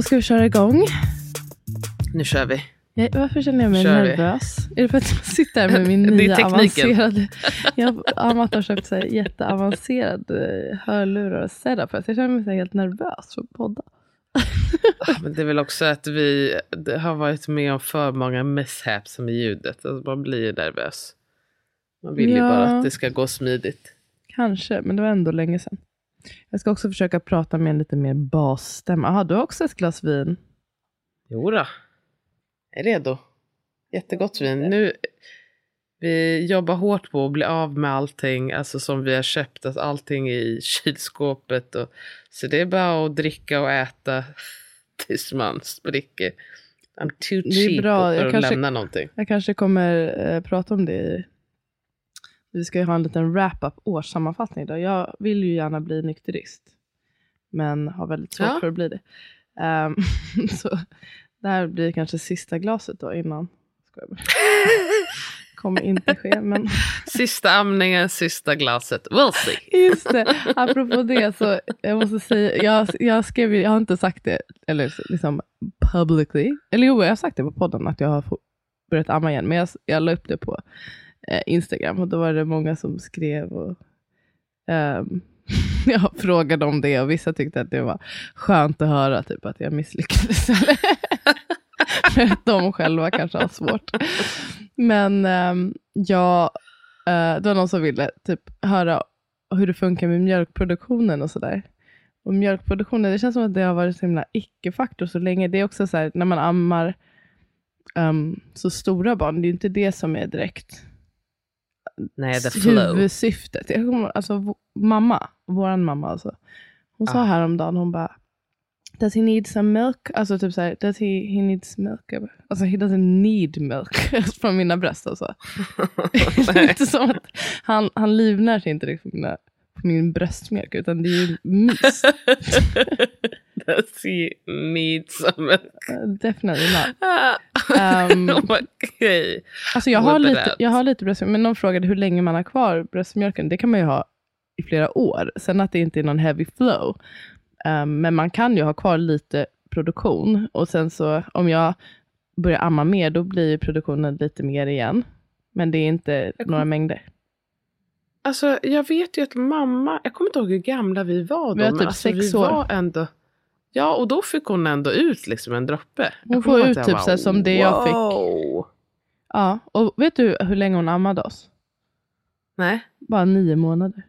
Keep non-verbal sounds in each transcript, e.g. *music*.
vad ska vi köra igång? Nu kör vi. Jag, varför känner jag mig Kör vi. nervös? Är det för att jag sitter här med *laughs* min nya avancerade... Jag, Amat har köpt så här jätteavancerade hörlurar och setup. Jag känner mig så helt nervös för att podda. *laughs* Ah, Men det är väl också att vi har varit med om för många mishaps med ljudet. Alltså man blir ju nervös. Man vill ju Ja. bara att det ska gå smidigt. Kanske, men det var ändå länge sedan. Jag ska också försöka prata med en lite mer basstämma. Aha, du har också ett glas vin. Jo då. Jag är redo. Jättegott vin. Nu, vi jobbar hårt på att bli av med allting alltså som vi har köpt. Alltså allting i kylskåpet. Och, så det är bara att dricka och äta *laughs* tills man spricker. I'm too Det är cheap bra. Jag för att kanske- lämna någonting. Jag kanske kommer eh, prata om det i... Vi ska ju ha en liten wrap-up årssammanfattning idag. Jag vill ju gärna bli nykterist. Men har väldigt svårt Ja. för att bli det. Ehm, *laughs* så det här blir kanske sista glaset då innan. Kommer inte ske. Men *laughs* Sista amningen, sista glaset. We'll see. just det, apropå det så jag måste säga. Jag, jag skrev jag har inte sagt det eller liksom publicly. Eller jo, jag har sagt det på podden att jag har börjat amma igen. Men jag, jag la upp det på eh, Instagram och då var det många som skrev och ehm, *laughs* um, jag frågade om det och vissa tyckte att det var skönt att höra typ att jag misslyckades. *laughs* För att de själva kanske har svårt. Men ehm, um, jag, uh, eh, det var någon som ville typ höra hur det funkar med mjölkproduktionen och sådär. Och mjölkproduktionen, det känns som att det har varit så himla icke-faktor så länge. Det är också så här, när man ammar um, så stora barn, det är ju inte det som är direkt Nej, the flow. huvudsyftet. Jag kommer, alltså, mamma, våran mamma alltså. Hon sa Ah. häromdagen, hon bara Does he need some milk? Alltså typ såhär, does he, he needs milk? Alltså he doesn't need milk. *laughs* Från mina bröst alltså. *laughs* *laughs* det är inte som att han, han livnär sig inte direkt på, mina, på min bröstmjölk, utan det är ju mys. Does he need some Definitely not. um, Um, Okej. Alltså jag har, Whip lite, jag har lite bröstmjölk, men någon frågade hur länge man har kvar bröstmjölken. Det kan man ju ha i flera år. Sen att det inte är någon heavy flow. Um, men man kan ju ha kvar lite produktion. Och sen så om jag börjar amma mer, då blir produktionen lite mer igen. Men det är inte kom- några mängder. Alltså jag vet ju att mamma, jag kommer inte ihåg hur gamla vi var då. Vi var typ alltså, sex vi år. Var ändå, ja och då fick hon ändå ut liksom en droppe. Hon Jag får ut typ bara, så som det jag fick. wow. Ja, och vet du hur länge hon ammade oss? Nej. Bara nio månader.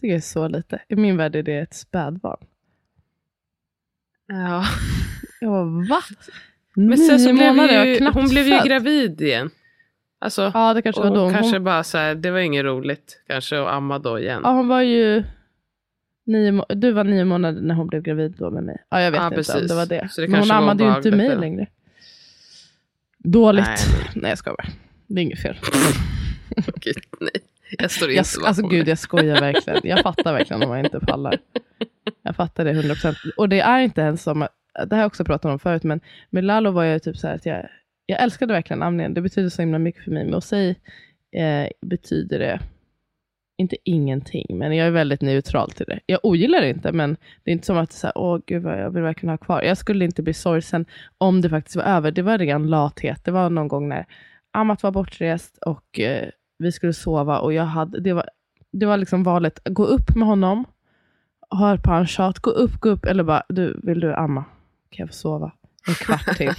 Det är så lite. I min värld är det ett spädbarn. Ja. Jag bara, va? Men nio sen så blev månader? Jag ju, knappt hon blev ju gravid igen. Alltså, Ja, det kanske var då. kanske Hon, bara så här, det var inget roligt kanske att amma då igen. ja, hon var ju nio, du var nio månader när hon blev gravid då med mig. Ja, jag vet Ja, inte om precis. det var det. Det Men hon ammade ju inte mig längre. Dåligt. Nej. Nej, jag skojar bara. Det är inget fel. *laughs* Gud, nej. Jag står Jag, inte sk- alltså gud, jag skojar verkligen. Jag fattar verkligen om man inte pallar. Jag fattar det 100%. Och det är inte ens som, att- det har jag också pratat om förut, men med Lalo var jag typ så här att jag, jag älskade verkligen amningen. Det betyder så himla mycket för mig. Men hos sig eh, betyder det inte ingenting, men jag är väldigt neutral till det. Jag ogillar det inte, men det är inte som att så här, åh gud vad jag vill verkligen ha kvar. Jag skulle inte bli sorgsen om det faktiskt var över. Det var ren lathet. Det var någon gång när Amat var bortrest och eh, vi skulle sova och jag hade, det var, det var liksom valet, gå upp med honom, hör på hans tjat, gå upp, gå upp, eller bara, du, vill du amma? Kan jag få sova en kvart till?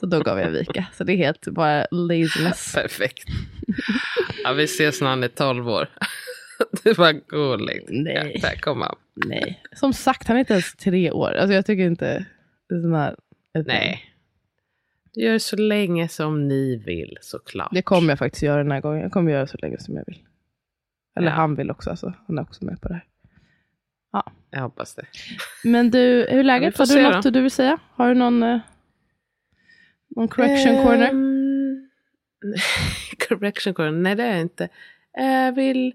Så då gav jag vika. Så det är helt bara laziness. Perfekt. Ja, vi ses när han är 12 år. *laughs* Det var gulligt. Nej. Ja, där kom han. Nej. Som sagt, han är inte ens tre år. Alltså jag tycker inte här, Nej. Gör så länge som ni vill såklart. Det kommer jag faktiskt göra den här gången. Jag kommer göra så länge som jag vill. Eller Ja. han vill också. Alltså. Han är också med på det här. Jag hoppas det. Men du, hur är Ja, läget? Har du något då. du vill säga? Har du någon, eh, någon correction corner? Ehm, *laughs* correction corner? Nej, det är jag inte. Jag vill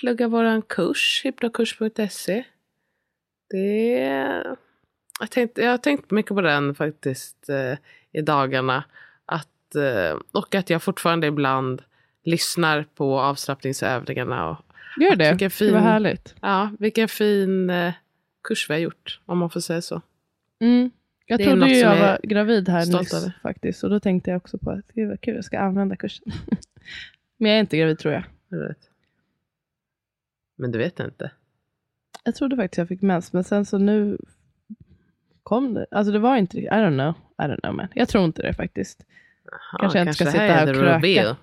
plugga våran kurs, hypnokurs.se. Det är... Jag, tänkte, jag har tänkt mycket på den faktiskt eh, i dagarna. Att, eh, och att jag fortfarande ibland lyssnar på avslappningsövningarna. Och, Gör det. vilken Det fin- var härligt. ja, vilken fin eh, kurs vi har gjort, om man får säga så. Mm. Jag Det trodde ju jag var gravid här nyss över. faktiskt. Och då tänkte jag också på att gud vad kul, jag ska använda kursen. *laughs* Men jag är inte gravid tror jag. Men du vet inte? Jag trodde faktiskt jag fick mens, men sen så nu kom det. Alltså det var inte I don't know. I don't know man. Jag tror inte det faktiskt. Aha, Kanske jag inte ska det sitta är här och kröka.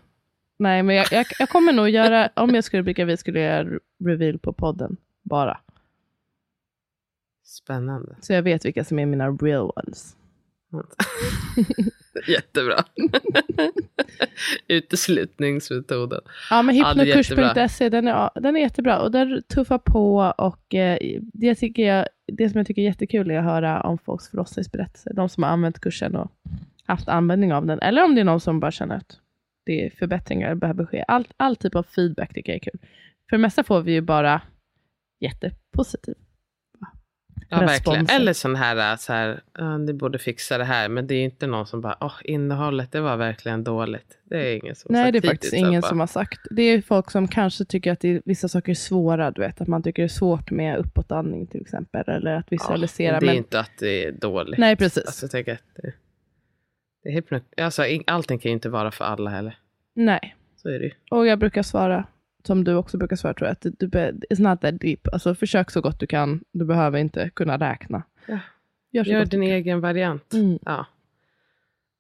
Nej, men jag, jag, jag kommer nog göra, om jag skulle bli gravid skulle jag göra reveal på podden. Bara. Spännande. Så jag vet vilka som är mina real ones. *laughs* Jättebra. *laughs* Uteslutningsmetoden. Ja, men hypnokurs.se, den, är, den är jättebra. Och där tuffar på och eh, det, tycker jag, det som jag tycker är jättekul är att höra om folks förlossningsberättelser. De som har använt kursen och haft användning av den. Eller om det är någon som bara känner att det är förbättringar behöver ske. All, all typ av feedback tycker jag är kul. För det mesta får vi ju bara jättepositiv. Ja, verkligen. Eller sån här, så här "Ja, ni borde fixa det här. Men det är ju inte någon som bara, åh, innehållet, det var verkligen dåligt. Det är ingen som Nej, det är faktiskt ingen fall. som har sagt. Det är folk som kanske tycker att är, vissa saker är svåra, du vet. Att man tycker det är svårt med uppåtandning till exempel. Eller att visualisera. Ja, det är men, inte att det är dåligt. Nej, precis. Alltså, jag tänker att det, det är hypnot... alltså, ing- allting kan ju inte vara för alla heller. Nej. Så är det ju. Och jag brukar svara, som du också brukar svara tror jag, att du, it's not that deep. Alltså försök så gott du kan. Du behöver inte kunna räkna. Ja. Gör Gör din egen variant. Mm. Ja.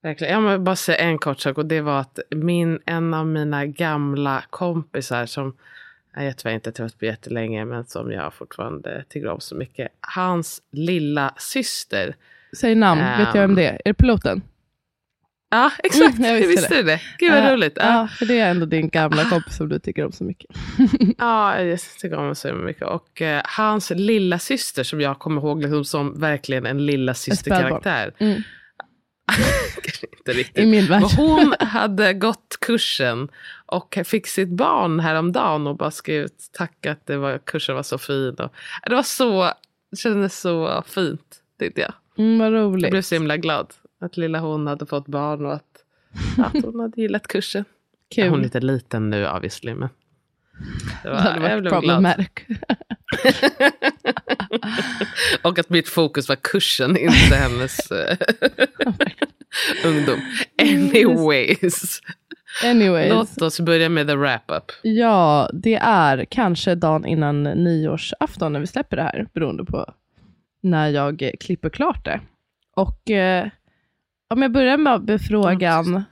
Verkligen. Jag vill bara säga en kort sak och det var att min, en av mina gamla kompisar som jag tyvärr inte träffat på jättelänge men som jag fortfarande tycker om så mycket. Hans lilla syster. Säg namn, vet jag vem det är? Är det piloten? Ja exakt, Mm, jag visste visste det. Gud vad Ja, roligt. Ja. Ja, för det är ändå din gamla kompis som du tycker om så mycket. *laughs* Ja, jag tycker om honom så mycket. Och eh, hans lilla syster som jag kommer ihåg liksom, som verkligen en lilla systerkaraktär. Mm. *laughs* Inte riktigt. I min värld. Men hon *laughs* hade gått kursen och fick sitt barn häromdagen och bara skrev tack att det var, kursen var så fin. Och, det var så, det kändes så fint tyckte jag. Mm, vad Jag blev roligt. så himla glad att lilla hon hade fått barn och att, att hon hade gillat kursen. Kul. Hon är lite liten nu obviously men det det hade jag varit problematic. *laughs* och att mitt fokus var kursen, inte hennes eh, *laughs* ungdom. Anyways, Anyways. låt oss börja med the wrap-up. Ja, det är kanske dagen innan nyårsafton när vi släpper det här, beroende på när jag klipper klart det. Och eh, om jag börjar med, frågan,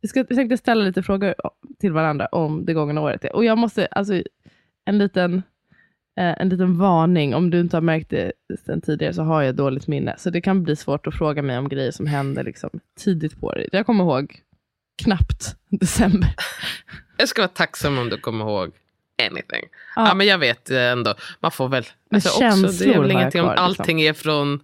vi, ska, tänkte ställa lite frågor till varandra om det gångna året. Och jag måste, alltså en liten, eh, en liten varning, om du inte har märkt det sen tidigare så har jag dåligt minne. Så det kan bli svårt att fråga mig om grejer som händer liksom, tidigt på året. Jag kommer ihåg knappt *laughs* december. Jag ska vara tacksam om du kommer ihåg anything. Ja. Ja, men jag vet ändå, man får väl... Men det är väl ingenting om liksom. allting är från...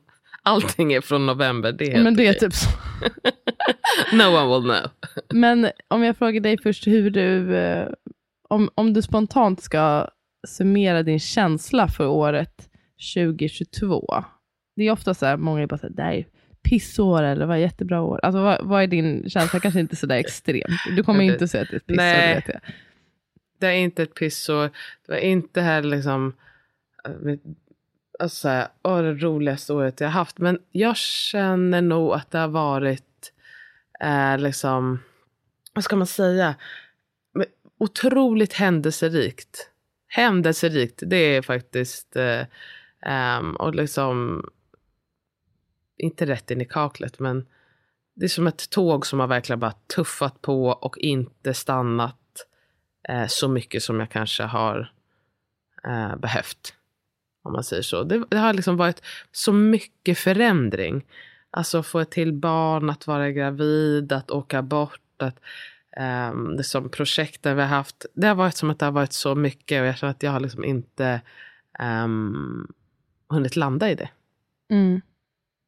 Allting är från november, det Men det är typ så. *laughs* No one will know. Men om jag frågar dig först hur du, eh, om, om du spontant ska summera din känsla för året 2022. Det är ofta så här, många är bara så här, det här är pissår eller vad jättebra år. Alltså vad, vad är din känsla? Kanske inte så där extremt. Du kommer det- inte säga att det är ett pissår, Nej. det vet jag. Det är inte ett pissår. Det var inte heller liksom... Alltså, så här, det roligaste året jag haft. Men jag känner nog att det har varit eh, liksom... Vad ska man säga? Otroligt händelserikt. Händelserikt, det är faktiskt... Eh, ehm, och liksom... Inte rätt in i kaklet, men det är som ett tåg som har verkligen bara tuffat på och inte stannat eh, så mycket som jag kanske har eh, behövt. Om man säger så. Det, det har liksom varit så mycket förändring. Alltså få ett till barn, att vara gravid, att åka bort. Att, ehm, det som projekten vi har haft. Det har varit som att det har varit så mycket och jag känner att jag har liksom inte um, hunnit landa i det. Mm.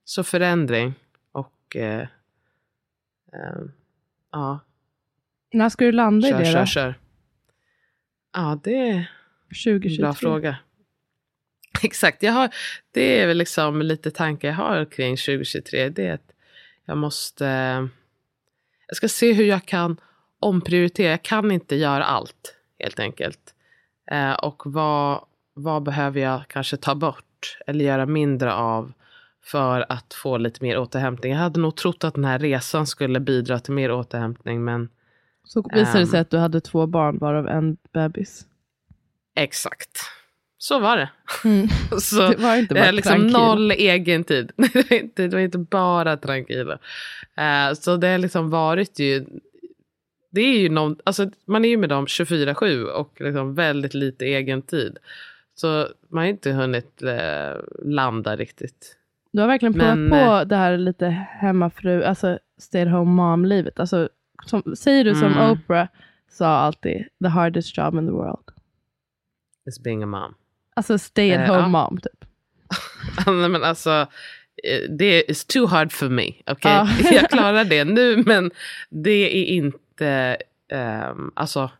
Så förändring och eh, ehm, ja, När ska du landa kör, i det kör, då? kör. Ja, det är 2023? Bra fråga. *laughs* Exakt, jag har, det är väl liksom lite tankar jag har kring 2023. Det är att jag måste... Jag ska se hur jag kan omprioritera. Jag kan inte göra allt helt enkelt. Eh, och vad, vad behöver jag kanske ta bort eller göra mindre av för att få lite mer återhämtning. Jag hade nog trott att den här resan skulle bidra till mer återhämtning men Så visade det sig Ehm. att du hade två barn, varav en bebis. exakt. Så var det. Mm. *laughs* Så, Det var inte bara liksom noll egen tid. *laughs* det, var inte, bara tranquilo. Eh, så det har liksom varit ju... Det är ju någon, alltså man är ju med dem 24-7 och liksom väldigt lite egen tid. Så man har inte hunnit eh, landa riktigt. Du har verkligen provat Men, på det här lite hemmafru, alltså stay at home mom-livet. Alltså, som, säger du som Mm. Oprah sa alltid, the hardest job in the world. It's being a mom. Alltså stay at Eh, home ja. mom typ. *laughs* Nej, men alltså, eh, det är too hard for me. Okay? Ja. *laughs* Jag klarar det nu, men det är inte... ehm, alltså,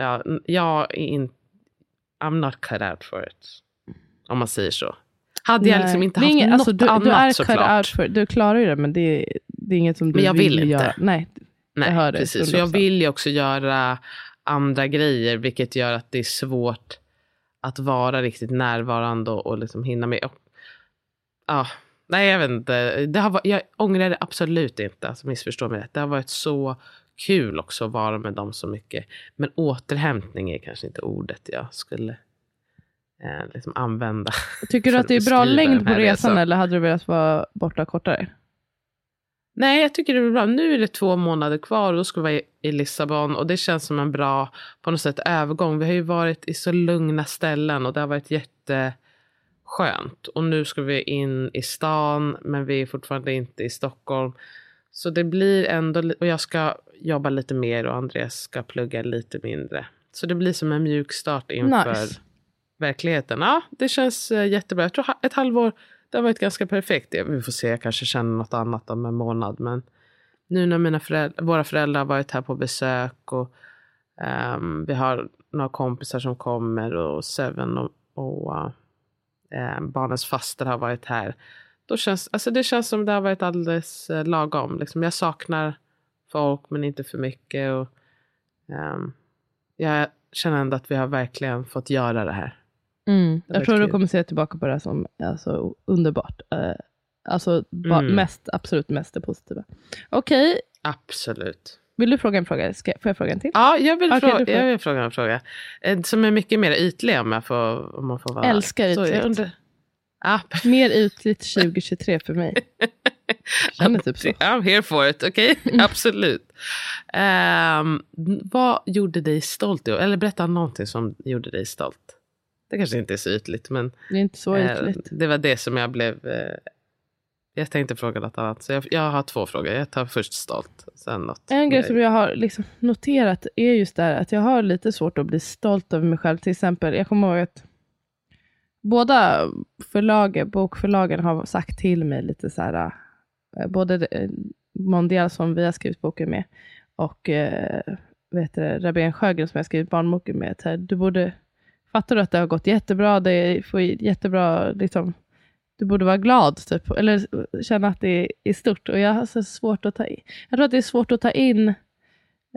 ja, jag är inte... I'm not cut out for it. Om man säger så. Hade jag Nej. liksom inte Det haft inget- något alltså, du, annat du är cut såklart. out för, du klarar ju det, men det är, det är inget som du Men jag vill inte. göra. Nej, Nej, hör det, precis. Så jag 100%. vill ju också göra andra grejer, vilket gör att det är svårt att vara riktigt närvarande och, och liksom hinna med. Ja, nej, jag vet inte. Det har, varit- jag ångrar det absolut inte, alltså missförstå mig rätt. Det har varit så kul också att vara med dem så mycket. Men återhämtning är kanske inte ordet jag skulle eh, liksom använda. Tycker du att det är bra längd på resan, resan. eller hade du velat vara borta kortare? Nej, jag tycker det är bra. Nu är det två månader kvar och då ska vi vara i- Lissabon och det känns som en bra på något sätt övergång. Vi har ju varit i så lugna ställen och det har varit jätteskönt. Och nu ska vi in i stan men vi är fortfarande inte i Stockholm. Så det blir ändå, och jag ska jobba lite mer och Andreas ska plugga lite mindre. Så det blir som en mjuk start inför Nice. verkligheten. Ja, det känns eh, jättebra. Jag tror ett halvår, det har varit ganska perfekt. Vi får se, jag kanske känner något annat om en månad. Men nu när mina föräldrar, våra föräldrar har varit här på besök och um, vi har några kompisar som kommer och Seven och, och uh, barnens faster har varit här. Då känns, alltså det känns som det har varit alldeles eh, lagom. Liksom, jag saknar folk men inte för mycket. Och, um, jag känner ändå att vi har verkligen fått göra det här. Mm. Jag tror du kommer se tillbaka på det här som alltså, underbart. Eh, alltså ba- Mm. mest, absolut mest det positiva. Okej, Absolut. vill du fråga en fråga? Ska, får jag fråga en till? Ja, jag vill, Okej, fråga, jag vill fråga en fråga. Som är mycket mer ytlig om jag får, om man får vara Älskar ytligt. undrar- Ja, *laughs* Mer ytligt 2023 för mig. Känner typ så. I'm here for it, okej? *laughs* Absolut. Ehm, vad gjorde dig stolt? Eller berätta någonting som gjorde dig stolt. Det kanske inte är så ytligt, men Det är inte så eh, ytligt. det var det som jag blev... Eh, jag tänkte fråga något annat, så jag, jag har två frågor. Jag tar först stolt, sen något. En grej som jag har liksom noterat är just det här att jag har lite svårt att bli stolt över mig själv. Till exempel, jag kommer ihåg att båda förlagen, bokförlagen har sagt till mig lite så här, eh, både eh, Mondial som vi har skrivit boken med och eh, vet du, det, Rabén Sjögren som jag skrivit barnboken med. här, du borde, fattar du att det har gått jättebra, det får jättebra, liksom, du borde vara glad, typ, eller känna att det är, stort. Och jag har så svårt att ta in, jag tror att det är svårt att ta in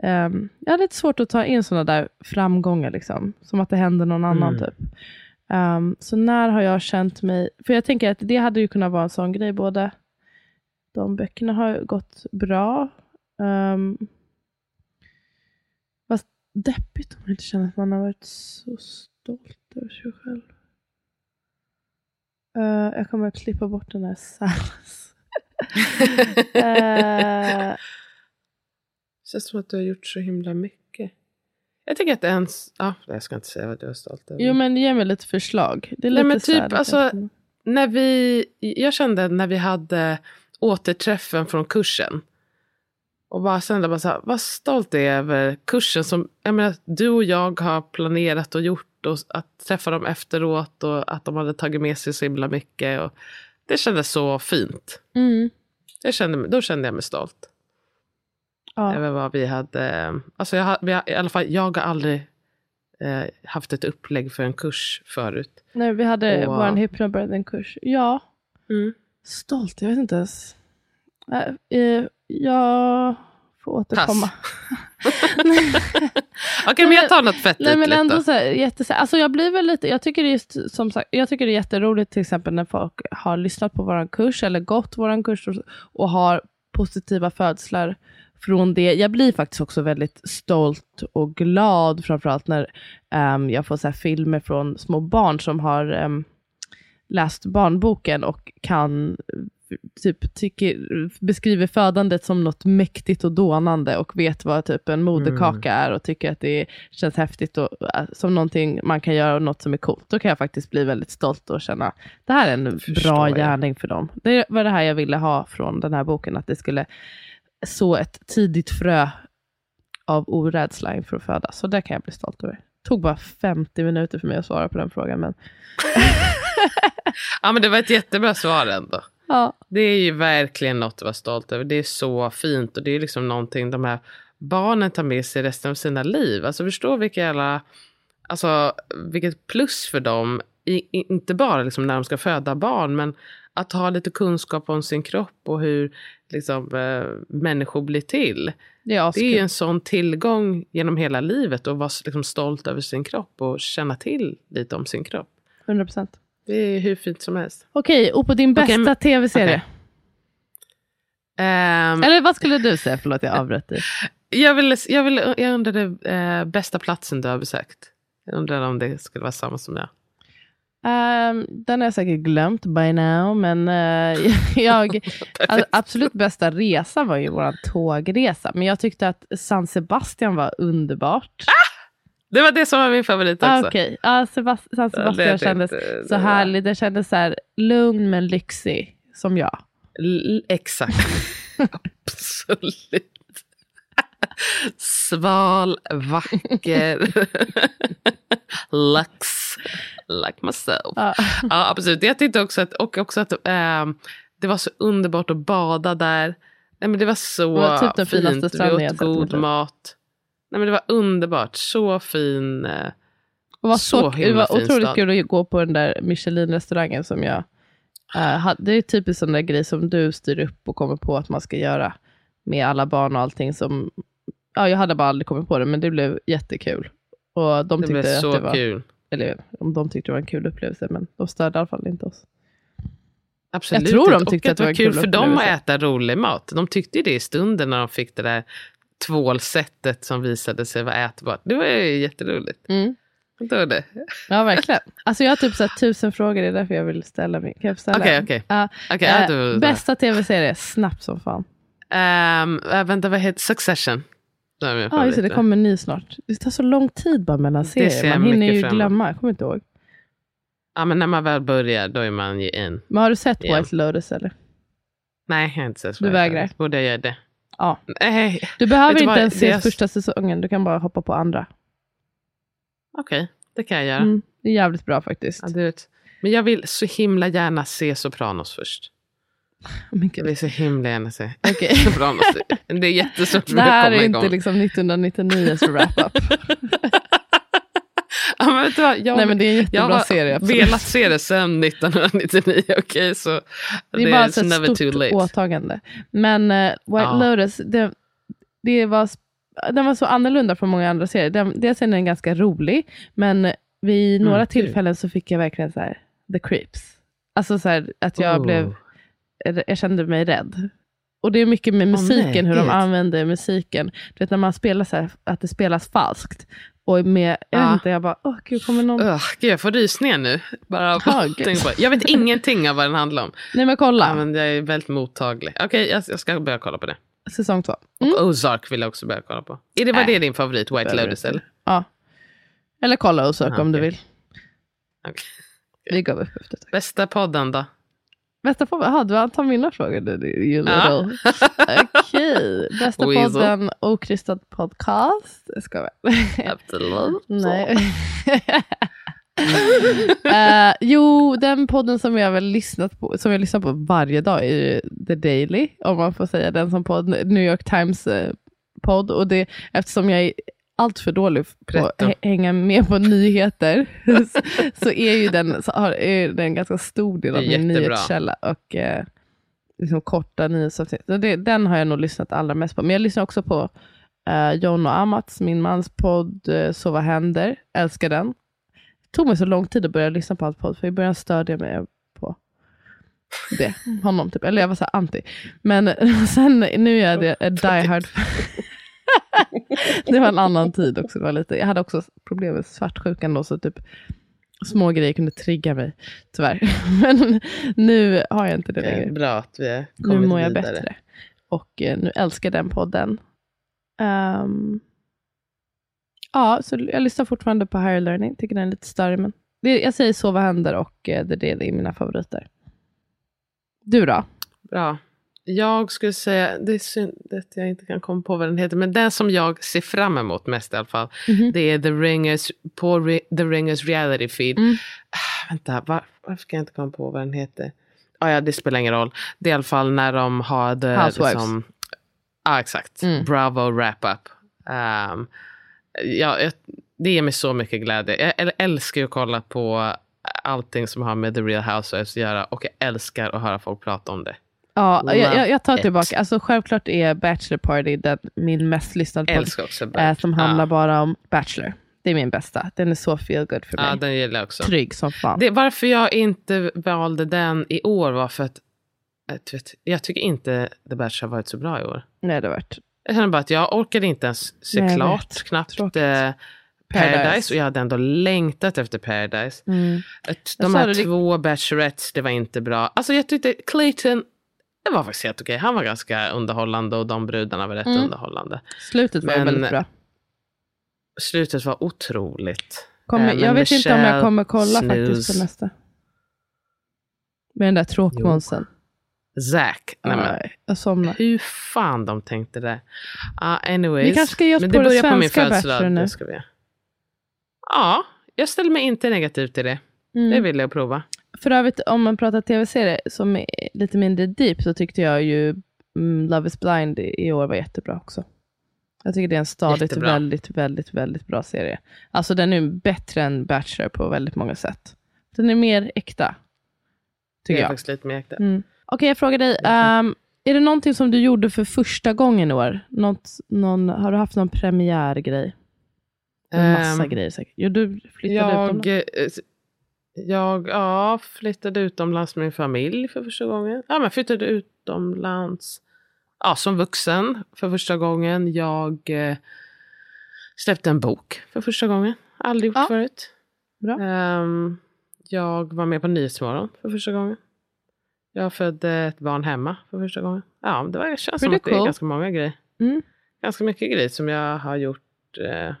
ehm, jag har lite svårt att ta in sådana där framgångar, liksom. som att det händer någon annan. Mm. typ. Ehm, så när har jag känt mig, för jag tänker att det hade ju kunnat vara en sån grej, båda de böckerna har gått bra. Um, fast deppigt om man inte känner att man har varit så stolt över sig själv. Eh, jag kommer att klippa bort den här Salas. *laughs* Eh, Känns som att du har gjort så himla mycket. Jag tycker att ens... Ja, jag ska inte säga vad du är stolt över. jo men ge mig lite förslag. Det är Nej, lite men här, typ, det alltså, när vi, jag kände när vi hade återträffen från kursen. Och bara kände bara så här, vad stolt jag är över kursen som jag menar, du och jag har planerat och gjort. Och att träffa dem efteråt och att de hade tagit med sig så himla mycket. Och det kändes så fint. mm, Jag kände, då kände jag mig stolt. ja. Över vad vi hade. Alltså jag, har- vi I alla fall, jag har aldrig eh, haft ett upplägg för en kurs förut. Nej, vi hade Och- vår hypnobirthing-kurs. Ja, stolt. Jag vet inte ens. Eh, eh, jag får återkomma. *laughs* Okej, men jag tar något fett Nej men ändå då. så här, jätte, alltså jag blir väl lite, jag tycker det är just, som sagt, jag tycker det är jätteroligt till exempel när folk har lyssnat på våran kurs eller gått våran kurs och, och har positiva födslar från det. Jag blir faktiskt också väldigt stolt och glad framförallt när ehm, jag får så filmer från små barn som har ehm, läst barnboken och kan typ tycker, beskriver födandet som något mäktigt och dånande och vet vad typ en moderkaka är och tycker att det känns häftigt och äh, som någonting man kan göra och något som är coolt. Då kan jag faktiskt bli väldigt stolt och känna det här är en Förstår bra jag. gärning för dem. Det var det här jag ville ha från den här boken, att det skulle så ett tidigt frö av orädsla inför att födas. Så det kan jag bli stolt över. Det tog bara 50 minuter för mig att svara på den frågan. Men *laughs* Ja, men det var ett jättebra svar ändå. Ja, Det är ju verkligen något att vara stolt över. Det är så fint och det är liksom någonting de här barnen tar med sig resten av sina liv. Alltså förstå vilka jävla, alltså vilket plus för dem. I, inte bara liksom när de ska föda barn men att ha lite kunskap om sin kropp och hur liksom, eh, människor blir till. det är Det är ju en sån tillgång genom hela livet att vara liksom, stolt över sin kropp och känna till lite om sin kropp. 100%. Det är hur fint som helst. Okej, och på din bästa men- tv-serie? okej. Ehm, Eller vad skulle du säga? Förlåt, jag avbröt dig. Jag, vill, jag, vill, jag undrade eh, bästa platsen du har besökt. Jag undrar om det skulle vara samma som jag. Ehm, den har jag säkert glömt by now, men eh, *laughs* jag, *laughs* alltså, absolut bästa resa var ju vår tågresa. Men jag tyckte att San Sebastian var underbart. Det var det som var min favorit också. Ah, Okej, ja, Sebast- San Ja, Sebastian det kändes det så härlig. Det kändes så här lugn men lyxig, som jag. L- exakt. *laughs* Absolut. Sval, vacker. Lux. Like myself. Ja. Ja, absolut. Jag tyckte också att, och också att ehm, det var så underbart att bada där. Nej, men det var så Det var typ den fint. Vi åt god mat. Nej, men det var underbart. Så fin. Det var, Så så, det var otroligt stad. kul att gå på den där Michelin-restaurangen som jag hade. Det är typiskt sån där grej som du styr upp och kommer på att man ska göra med alla barn och allting som, ja jag hade bara aldrig kommit på det, men det blev jättekul. Och de Det tyckte blev att så det var, kul. eller om de tyckte det var en kul upplevelse, men de störde i alla fall inte oss. Absolut. Jag tror de tyckte och att det var kul kul för dem att äta rolig mat. De tyckte ju det i stunden när de fick det där tvålsättet som visade sig vara ätbart. Det var ju jätteroligt. Mm. Det det. Ja, verkligen. Alltså jag har typ så tusen frågor, det är därför jag vill ställa mig. Kan jag ställa? Ja, Okej, eh, ja, du- bästa tv-serie, snabbt som fan. Ehm, äh, vänta, vad heter Succession? Min Ja, just det, det kommer en ny snart. Det tar så lång tid bara mellan ser serier. Man hinner ju fram emot. glömma. Jag kommer inte ihåg. Ja, men när man väl börjar, då är man ju in. Men har du sett Ja. White Lotus eller? Nej, jag har inte sett Du White vägrar? Lotus. Borde jag göra det? Ja. Nej, Du behöver inte vad, ens det se är- första säsongen, du kan bara hoppa på andra. okej. Det kan jag göra. Mm, det är jävligt bra faktiskt. Ja, du vet. Men jag vill så himla gärna se Sopranos först. Oh, *laughs* men Jag vill så himla gärna se Okej. *laughs* Sopranos. Det är jättesvårt för Det mig att här komma är igång. inte liksom 1999s wrap-up. *laughs* men vet du vad? Jag, Nej men det är en jag jättebra har serie. absolut. velat se det sedan 1999. Okej, så Det är bara ett stort åtagande. Men eh, White Ja. Lotus, det, det var den var så annorlunda från många andra serier. Den, dels är den ganska rolig, men vid Mm, några kul. tillfällen så fick jag verkligen så här, the creeps. Alltså så här, att jag Oh. blev, jag kände mig rädd. Och det är mycket med musiken, nej, hur de använder musiken. Du vet när man spelar så här, att det spelas falskt. Och med, jag Ja. vet inte, jag bara, åh gud, kommer någon... Ugh, gud, jag får rysningar nu. Bara *laughs* tänk på det. Jag vet ingenting av vad den handlar om. Nej men kolla, Ja, men jag är väldigt mottaglig. Okej, jag, jag ska börja kolla på det. säsong två. Och Mm. Ozark vill jag också börja kolla på. Är det, var Nej. det din favorit, White Lotus? Eller? Ja. Eller kolla och sök Ah, om du vill. Okej. Vi gav upp efter tag. Bästa podden då? Bästa podden, jaha du antar mina frågor. You Ja. *laughs* Okej, bästa Weasel. podden okrystad podcast. Jag ska *laughs* Absolut. Nej. *laughs* Eh, jo, den podden som jag väl lyssnat på, som jag lyssnar på varje dag är The Daily, om man får säga den som podd, New York Times eh, podd. Och det, eftersom jag allt för dålig på att hänga med på nyheter, *laughs* så, är ju den, så har, är den en ganska stor del av min nyhetskälla. Och eh, liksom korta nyhetsavsnitt. Den har jag nog lyssnat allra mest på. Men jag lyssnar också på uh, John och Amats, min mans podd uh, Så vad händer? Älskar den. Det tog mig så lång tid att börja lyssna på hans podd, för i början störde jag mig på det. Honom typ. Eller jag var så här anti. Men *laughs* sen nu är jag det, en die hard. Det var en annan tid också. Det var lite, jag hade också problem med svartsjukan då, så typ små grejer kunde trigga mig, tyvärr. *laughs* Men nu har jag inte det Det längre. bra att vi har Nu kommit mår jag vidare. bättre. Och eh, nu älskar den podden. Ehm, ja, så jag lyssnar fortfarande på Higher Learning. Tycker den är lite större. Men det, jag säger Så vad händer och eh, Daily är mina favoriter. Du då? Bra. Jag skulle säga, det är synd att jag inte kan komma på vad den heter, men den som jag ser fram emot mest i alla fall, Mhm. det är The Ringers, på Ri- The Ringers reality feed. Mm. Ah, vänta, var, varför kan jag inte komma på vad den heter? Ah, ja, det spelar ingen roll. Det är i alla fall när de har det, Housewives. liksom, Ja, exakt. Mm. Bravo wrap-up. Um, ja, jag, det ger mig så mycket glädje. Jag äl- älskar ju att kolla på allting som har med The Real Housewives att göra och jag älskar att höra folk prata om det. Ja, jag, jag, tar tillbaka. Alltså, självklart är Bachelor Party den, min mest lyssnade podd. Eh, Bert. som handlar ja. bara om Bachelor. Det är min bästa. Den är så feel good för mig. Ja, den gillar jag också. Trygg som fan. Det, varför jag inte valde den i år var för att jag, vet, jag tycker inte The Bachelor har varit så bra i år. Nej, det har varit Jag känner bara att jag orkade inte ens se Nej, klart knappt eh, Paradise. Paradise. och jag hade ändå längtat efter Paradise. Mm. De här det, det- två Bachelorettes, det var inte bra. Alltså jag tyckte Clayton, det var faktiskt helt okej. Han var ganska underhållande och de brudarna var rätt Mm. underhållande. Slutet var Men- väldigt bra. Slutet var otroligt. Kommer, Eh, jag vet inte om jag kommer kolla faktiskt snooze. på nästa. Med den där tråkmånsen. Zack, nej men Nej, jag somnar. hur fan de tänkte där. Uh, anyways. Vi kanske ska ge oss men på det det börjar på min svenska födelsedag. Nu. Det ska vi. Ja, jag ställer mig inte negativ till det. Det Mm. vill jag prova. För övrigt, om man pratar tv-serier som är lite mindre deep, så tyckte jag ju mm, Love is blind i år var jättebra också. Jag tycker det är en stadigt Jättebra. väldigt, väldigt, väldigt bra serie. Alltså den är bättre än Bachelor på väldigt många sätt. Den är mer äkta, tycker är jag. faktiskt lite mer äkta. Mm. Okej, jag frågar dig. ehm, är det någonting som du gjorde för första gången i år? Något, någon, har du haft någon premiärgrej? En massa Ehm, grejer säkert. Jo, du flyttade Jag, utomlands. Jag ja, flyttade utomlands med min familj för första gången. Ja, men flyttade utomlands ja, som vuxen för första gången. Jag eh, släppte en bok för första gången. Aldrig gjort Ja. förut. Bra. Ehm, jag var med på Nyhetsmorgon för första gången. Jag födde ett barn hemma för första gången. Ja, det, var, det känns som Pretty att det är ganska många grejer. Mm. Ganska mycket grejer som jag har gjort eh,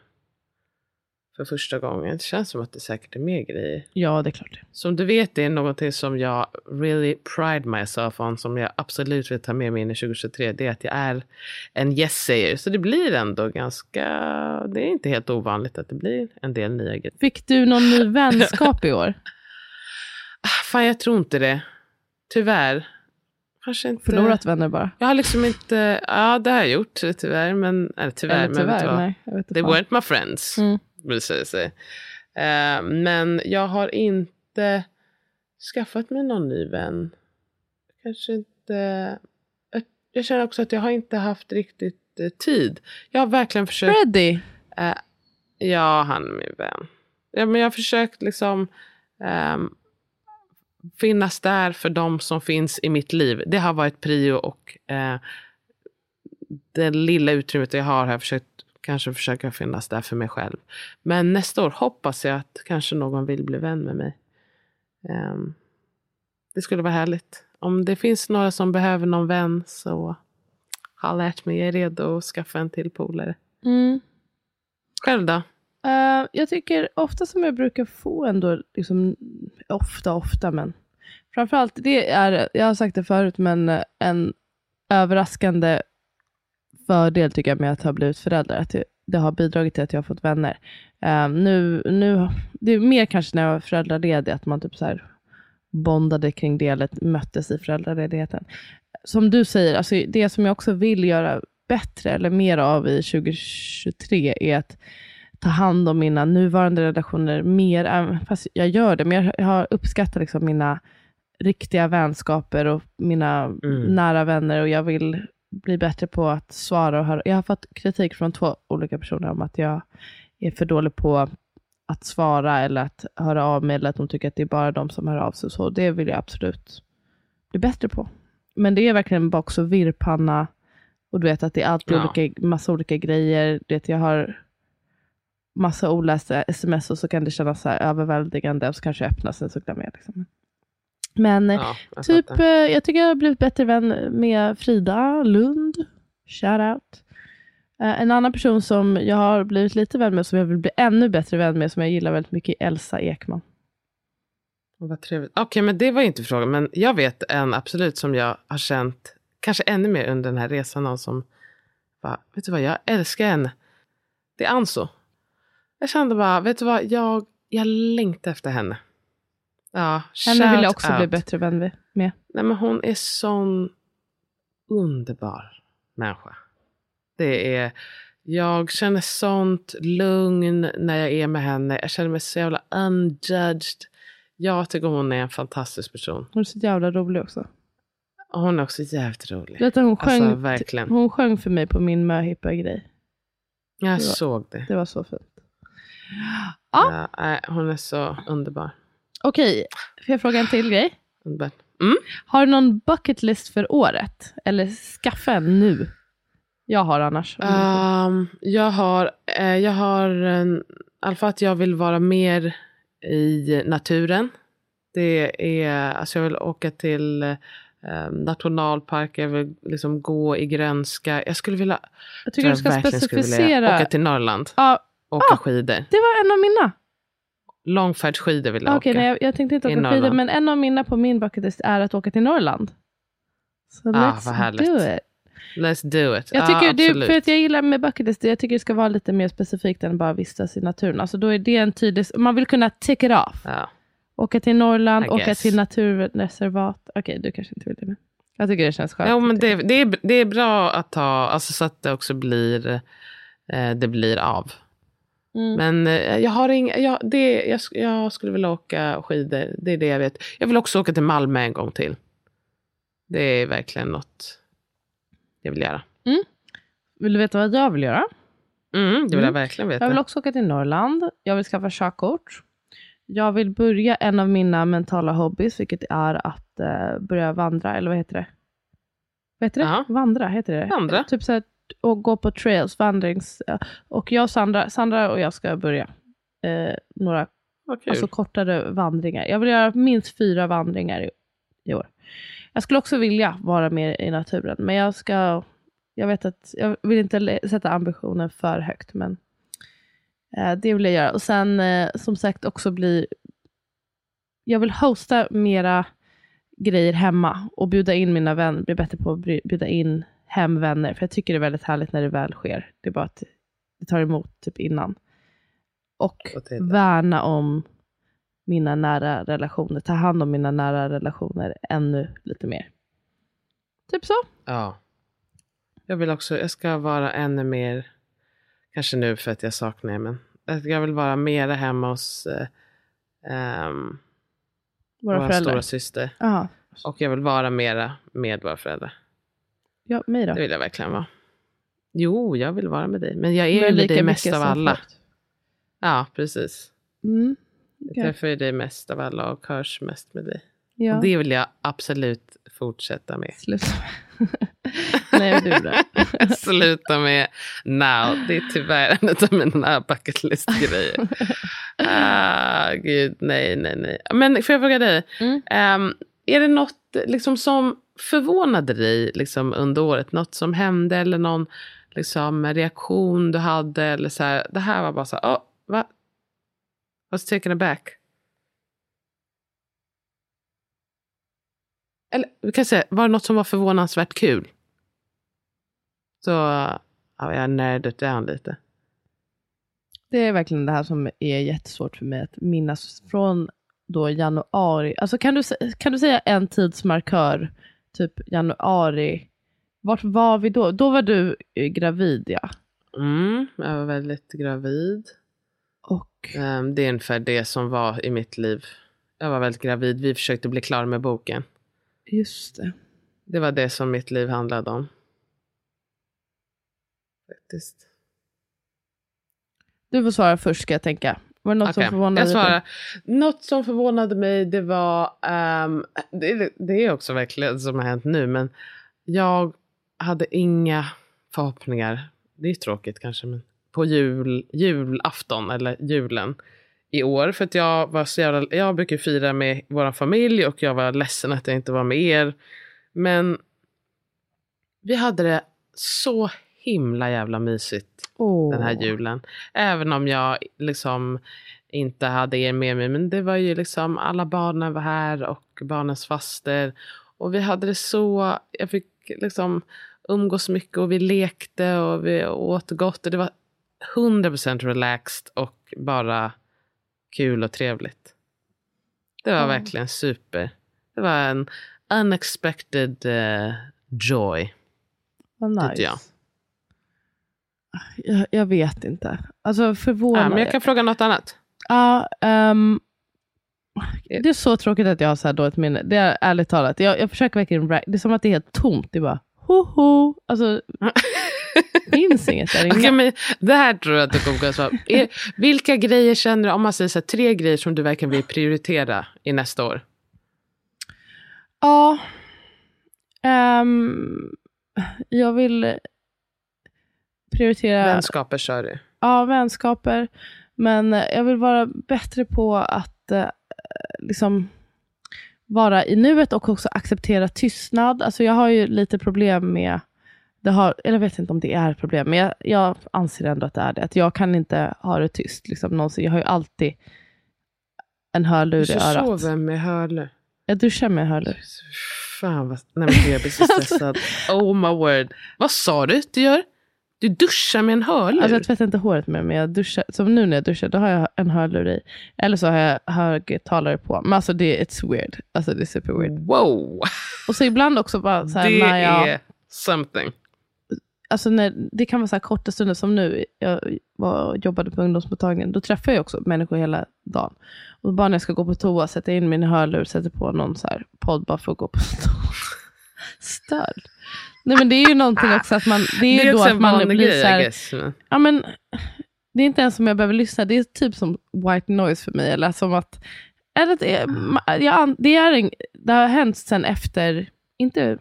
för första gången. Det känns som att det säkert är mer grejer. Ja, det är klart. Som du vet det är någonting som jag really pride myself on, som jag absolut vill ta med mig in i 2023, det är att jag är en yes-säger. Så det blir ändå ganska, det är inte helt ovanligt att det blir en del nya grejer. Fick du någon ny vänskap i år? *laughs* Fan, jag tror inte det. Tyvärr. Kanske inte. Förlorat vänner bara? Jag har liksom inte, ja det har jag gjort tyvärr, men, eller tyvärr, Eller men vet tyvärr, nej. Jag vet inte They fan. weren't my friends. Mm. Säga sig. Eh, men jag har inte skaffat mig någon ny vän. Kanske inte. Jag- Jag känner också att jag har inte haft riktigt eh, tid. Jag har verkligen försökt. Freddy. Eh, ja, han är min vän. Ja, men jag har försökt liksom ehm, finnas där för de som finns i mitt liv. Det har varit prio och eh, det lilla utrymmet jag har har jag försökt kanske försöka finnas där för mig själv. Men nästa år hoppas jag att kanske någon vill bli vän med mig. Ehm, det skulle vara härligt. Om det finns några som behöver någon vän så har lärt mig. Jag är redo att skaffa en till polare. Mm. Själv då? Eh, jag tycker ofta som jag brukar få ändå, liksom, ofta, ofta, men framförallt, det är, jag har sagt det förut, men en överraskande fördel tycker jag med att ha blivit förälder, att det, det har bidragit till att jag har fått vänner. Eh, nu, nu, det är mer kanske när jag var föräldraledig, att man typ så här bondade kring det, eller möttes i föräldraledigheten. Som du säger, alltså det som jag också vill göra bättre, eller mer av i 2023, är att ta hand om mina nuvarande relationer mer, fast jag gör det, men jag har uppskattat liksom mina riktiga vänskaper och mina Mm. nära vänner och jag vill bli bättre på att svara och höra. Jag har fått kritik från två olika personer om att jag är för dålig på att svara eller att höra av mig eller att de tycker att det är bara de som hör av sig. och Så det vill jag absolut bli bättre på. Men det är verkligen bara också virrpanna och du vet att det är alltid Ja. olika, massa olika grejer. Du vet, jag har massa olästa sms och så kan det kännas så här överväldigande och så kanske jag öppnar sen så glömmer jag. Liksom. Men eh, Ja, jag typ, fattar. eh, jag tycker jag har blivit bättre vän med Frida Lund. Shout out. Eh, En annan person som jag har blivit lite vän med, som jag vill bli ännu bättre vän med, som jag gillar väldigt mycket, är Elsa Ekman. Vad trevligt. Okej, men det var inte frågan. Men jag vet en absolut som jag har känt, kanske ännu mer under den här resan, någon som bara, vet du vad, jag älskar henne. Det är Anso. Jag kände bara, vet du vad, jag, jag längtar efter henne. Ja, Henne vill jag också bli out. bättre vän med-. Nej, men hon är sån underbar människa. Det är, jag känner sånt lugn när jag är med henne. Jag känner mig så jävla unjudged. Jag tycker hon är en fantastisk person. Hon är så jävla rolig också. Hon är också jävligt rolig. Vet du, hon, sjöng, Alltså verkligen. hon sjöng för mig på min möhippa-grej. Jag var- såg det. Det var så fint. Ja. Ja, hon är så underbar. Okej, får jag fråga en till grej? Mm? Har du någon bucket list för året? Eller skaffa en nu? Jag har annars. Um, jag har, eh, jag har en, i alla fall att jag vill vara mer i naturen. Det är, alltså jag vill åka till eh, nationalparker, jag vill liksom gå i grönska. Jag skulle vilja, jag tycker du ska specificera. åka till Norrland, Ja, åka Ah! skidor. det var en av mina. Långfärdsskidor vill jag Okej, åka. nej, jag, jag tänkte inte åka skidor, men en av mina på min bucket list är att åka till Norrland. Så Ah, let's do it. Let's do it. Jag Ja, tycker det, är- absolut. för att jag gillar med bucket list, jag tycker det ska vara lite mer specifikt än bara vistas i naturen. Alltså då är det en tydlig, man vill kunna tick it off. ja. Åka till Norrland, I åka guess. till naturreservat. Okej, du kanske inte vill det. Men jag tycker det känns skönt. Jo, men det, det, är, det är bra att ta, alltså så att det också blir, eh, det blir av. Mm. Men eh, jag har inga, jag, det, jag, jag skulle vilja åka skidor, det är det jag vet. Jag vill också åka till Malmö en gång till. Det är verkligen något jag vill göra. Vill du veta vad jag vill göra? Mm, det vill Mm. jag verkligen veta. Jag vill också åka till Norrland. Jag vill skaffa körkort. Jag vill börja en av mina mentala hobbys, vilket är att eh, börja vandra, eller vad heter det? Vad heter det? Ja. Vandra, heter det? Vandra. Typ så här, och gå på trails, vandrings... Och jag och Sandra, Sandra och jag ska börja eh, några alltså kortare vandringar. Jag vill göra minst fyra vandringar i, i år. Jag skulle också vilja vara mer i naturen, men jag ska... Jag vet att jag vill inte sätta ambitionen för högt, men eh, det vill jag göra. Och sen eh, som sagt också bli... Jag vill hosta mera grejer hemma och bjuda in mina vänner, bli bättre på att bjuda in hem vänner, för jag tycker det är väldigt härligt när det väl sker. Det är bara att det tar emot typ innan. Och värna om mina nära relationer, ta hand om mina nära relationer ännu lite mer. Typ så. Ja. Jag vill också, jag ska vara ännu mer, kanske nu för att jag saknar er, men jag vill vara mera hemma hos eh, ehm, Våra våra föräldrar. stora syster. Ja. Och jag vill vara mera med våra föräldrar. Ja, mig då? Det vill jag verkligen vara. Jo, jag vill vara med dig. Men jag är Men ju med dig mest av alla. förut. Ja, precis. Mm. Jag Okej. träffar ju dig mest av alla och hörs mest med dig. Ja. Och det vill jag absolut fortsätta med. Sluta. *laughs* Nej, det är bra. Sluta med now. Det är tyvärr en av mina bucket list-grejer. *laughs* ah, gud, nej, nej, nej. Men får jag fråga dig. Mm. ehm, är det något liksom, som förvånade dig liksom, under året? Något som hände eller någon liksom, reaktion du hade? Eller så här, det här var bara så här, oh, va? Was taken aback. Eller vi kan säga, var det något som var förvånansvärt kul? Så ja, jag nördat down lite. Det är verkligen det här som är jättesvårt för mig att minnas från då januari. Alltså kan du, kan du säga en tidsmarkör, typ januari, vart var vi då? Då var du eh, gravid ja. Mm, jag var väldigt gravid. Och Ehm, det är ungefär det som var i mitt liv. Jag var väldigt gravid. Vi försökte bli klara med boken. just det. Det var det som mitt liv handlade om. Faktiskt. Du får svara först ska jag tänka. Var det något Okej, som förvånade jag dig? svarar. Något som förvånade mig det var, ehm, det, det är också verkligen som har hänt nu, men jag hade inga förhoppningar, det är tråkigt kanske, men på jul, julafton eller julen i år. För att jag var så jävla, jag brukar fira med vår familj och jag var ledsen att jag inte var med er. Men vi hade det så himla jävla mysigt Åh. den här julen. Även om jag liksom inte hade er med mig. Men det var ju liksom alla barnen var här och barnens faster. Och vi hade det så, jag fick liksom umgås mycket och vi lekte och vi åt gott. Och det var 100% relaxed och bara kul och trevligt. Det var Ja. verkligen super. Det var en unexpected eh, joy. Vad nice. Jag. Jag, vet inte. Alltså Ja, förvånad. men jag kan fråga något annat. Ja, ehm, det är så tråkigt att jag har så här dåligt minne. Det är ärligt talat. Jag, jag försöker verkligen, det är som att det är helt tomt. Det är bara hoho. Alltså, *laughs* finns inget där inne. Okej, men det här tror jag att du kommer kunna svara. *laughs* Vilka grejer känner du, om man säger så här, tre grejer som du verkligen vill prioritera i nästa år? Ja. ehm, jag vill prioritera Vänskaper kör du. ja, vänskaper. Men eh, jag vill vara bättre på att eh, liksom vara i nuet och också acceptera tystnad. Alltså jag har ju lite problem med, det har, eller jag vet inte om det är ett problem, men jag, jag anser ändå att det är det. Att jag kan inte ha det tyst liksom, någonsin. Jag har ju alltid en hörlur Du i örat. sover med hörlur. Jag duschar med hörlur. Fan vad... Nej men jag blir så *laughs* stressad. Oh my word. Vad sa du att du gör? Du duschar med en hörlur? Alltså jag tvättar inte håret med men jag duschar. Som nu när jag duschar, då har jag en hörlur i. Eller så har jag högtalare på. Men alltså det är it's weird. Alltså det är super weird. Wow! Och så ibland också bara så här Det när jag, är something. alltså när, det kan vara så här korta stunder som nu. Jag var, jobbade på ungdomsmottagningen. Då träffar jag också människor hela dagen. Och bara när jag ska gå på toa sätter jag in min hörlur, sätter på någon så här podd bara för att gå på toa. *laughs* Störd. Nej men det är ju någonting också att man, det är det då också att man blir grej, så här, I guess. Men- Ja, men, det är inte ens som jag behöver lyssna. Det är typ som white noise för mig. Eller som att, eller att är, jag, det, är en, det har hänt sen efter, inte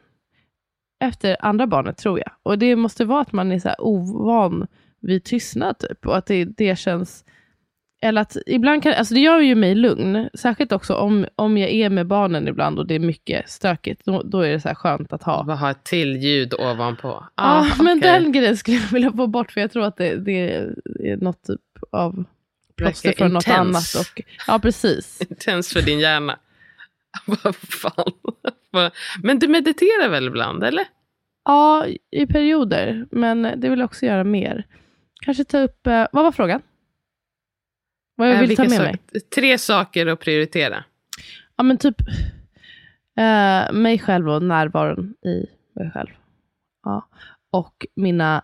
efter andra barnet tror jag. Och det måste vara att man är så ovan vid tystnad typ. Och att det, det känns, eller att ibland kan, alltså det gör ju mig lugn. Särskilt också om, om jag är med barnen ibland och det är mycket stökigt. Då, då är det så här skönt att ha. Bara ha ett till ljud ovanpå. Ja, Ah, men okej. den grejen skulle jag vilja få bort, för jag tror att det, det är något typ av plåster från något annat. Och, ja, precis. *laughs* Intens för din hjärna. *laughs* Vad fan. *laughs* Men du mediterar väl ibland, eller? Ja, i perioder, men det vill jag också göra mer. Kanske ta upp, eh, vad var frågan? Vad jag Eh, vill ta vilka med sak- mig? Tre saker att prioritera. Ja, men typ eh, mig själv och närvaron i mig själv. Ja. Och mina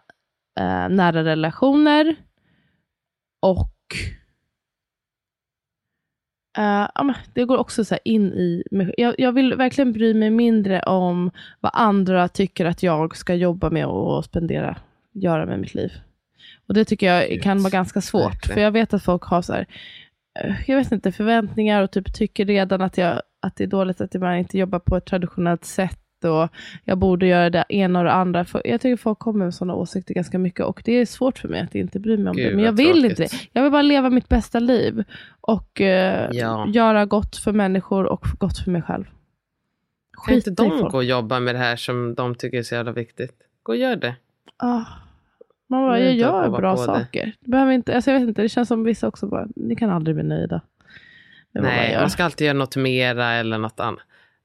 eh, nära relationer. Och eh, ja, men det går också så in i mig. Jag, jag vill verkligen bry mig mindre om vad andra tycker att jag ska jobba med och spendera göra med mitt liv. Och det tycker jag kan vara ganska svårt. För jag vet att folk har så här, eh, jag vet inte, förväntningar och typ tycker redan att, jag, att det är dåligt att man inte jobbar på ett traditionellt sätt och jag borde göra det ena och det andra. För jag tycker folk kommer med sådana åsikter ganska mycket och det är svårt för mig att inte bry mig om Gud, det. Men jag vill tråkigt. inte det. Jag vill bara leva mitt bästa liv och eh, Ja. göra gott för människor och gott för mig själv. Kan inte de folk. gå och jobba med det här som de tycker är så jävla viktigt? Gå och gör det. Ah. Man bara, Jag gör bra det. saker. Det. behöver inte, alltså jag vet inte, det känns som vissa också bara, ni kan aldrig bli nöjda. man Nej, gör. man ska alltid göra något mera eller något annat.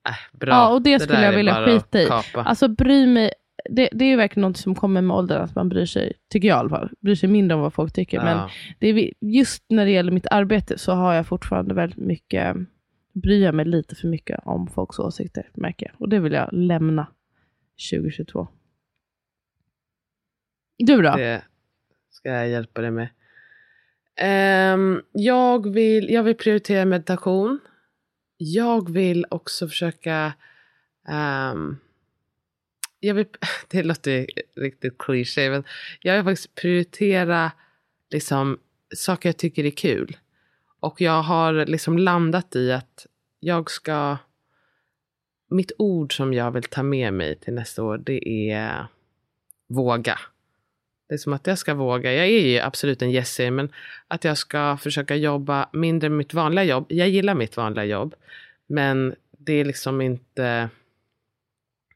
Äh, bra. Ja, och det skulle där jag vilja skita i. Kapa. Alltså bry mig, det, det är ju verkligen något som kommer med åldern, att man bryr sig, tycker jag i alla fall, bryr sig mindre om vad folk tycker. Men ja. det är, just när det gäller mitt arbete så har jag fortfarande väldigt mycket, bryr jag mig lite för mycket om folks åsikter, märker jag. Och det vill jag lämna 2022. Du då? Det ska jag hjälpa dig med. Um, jag, vill, jag vill prioritera meditation. Jag vill också försöka... Um, jag vill, *laughs* det låter ju riktigt cliché, men jag vill faktiskt prioritera liksom, saker jag tycker är kul. Och jag har liksom landat i att jag ska... Mitt ord som jag vill ta med mig till nästa år, det är våga. Det är som att jag ska våga. Jag är ju absolut en jessie, men att jag ska försöka jobba mindre med mitt vanliga jobb. Jag gillar mitt vanliga jobb, men det är liksom inte...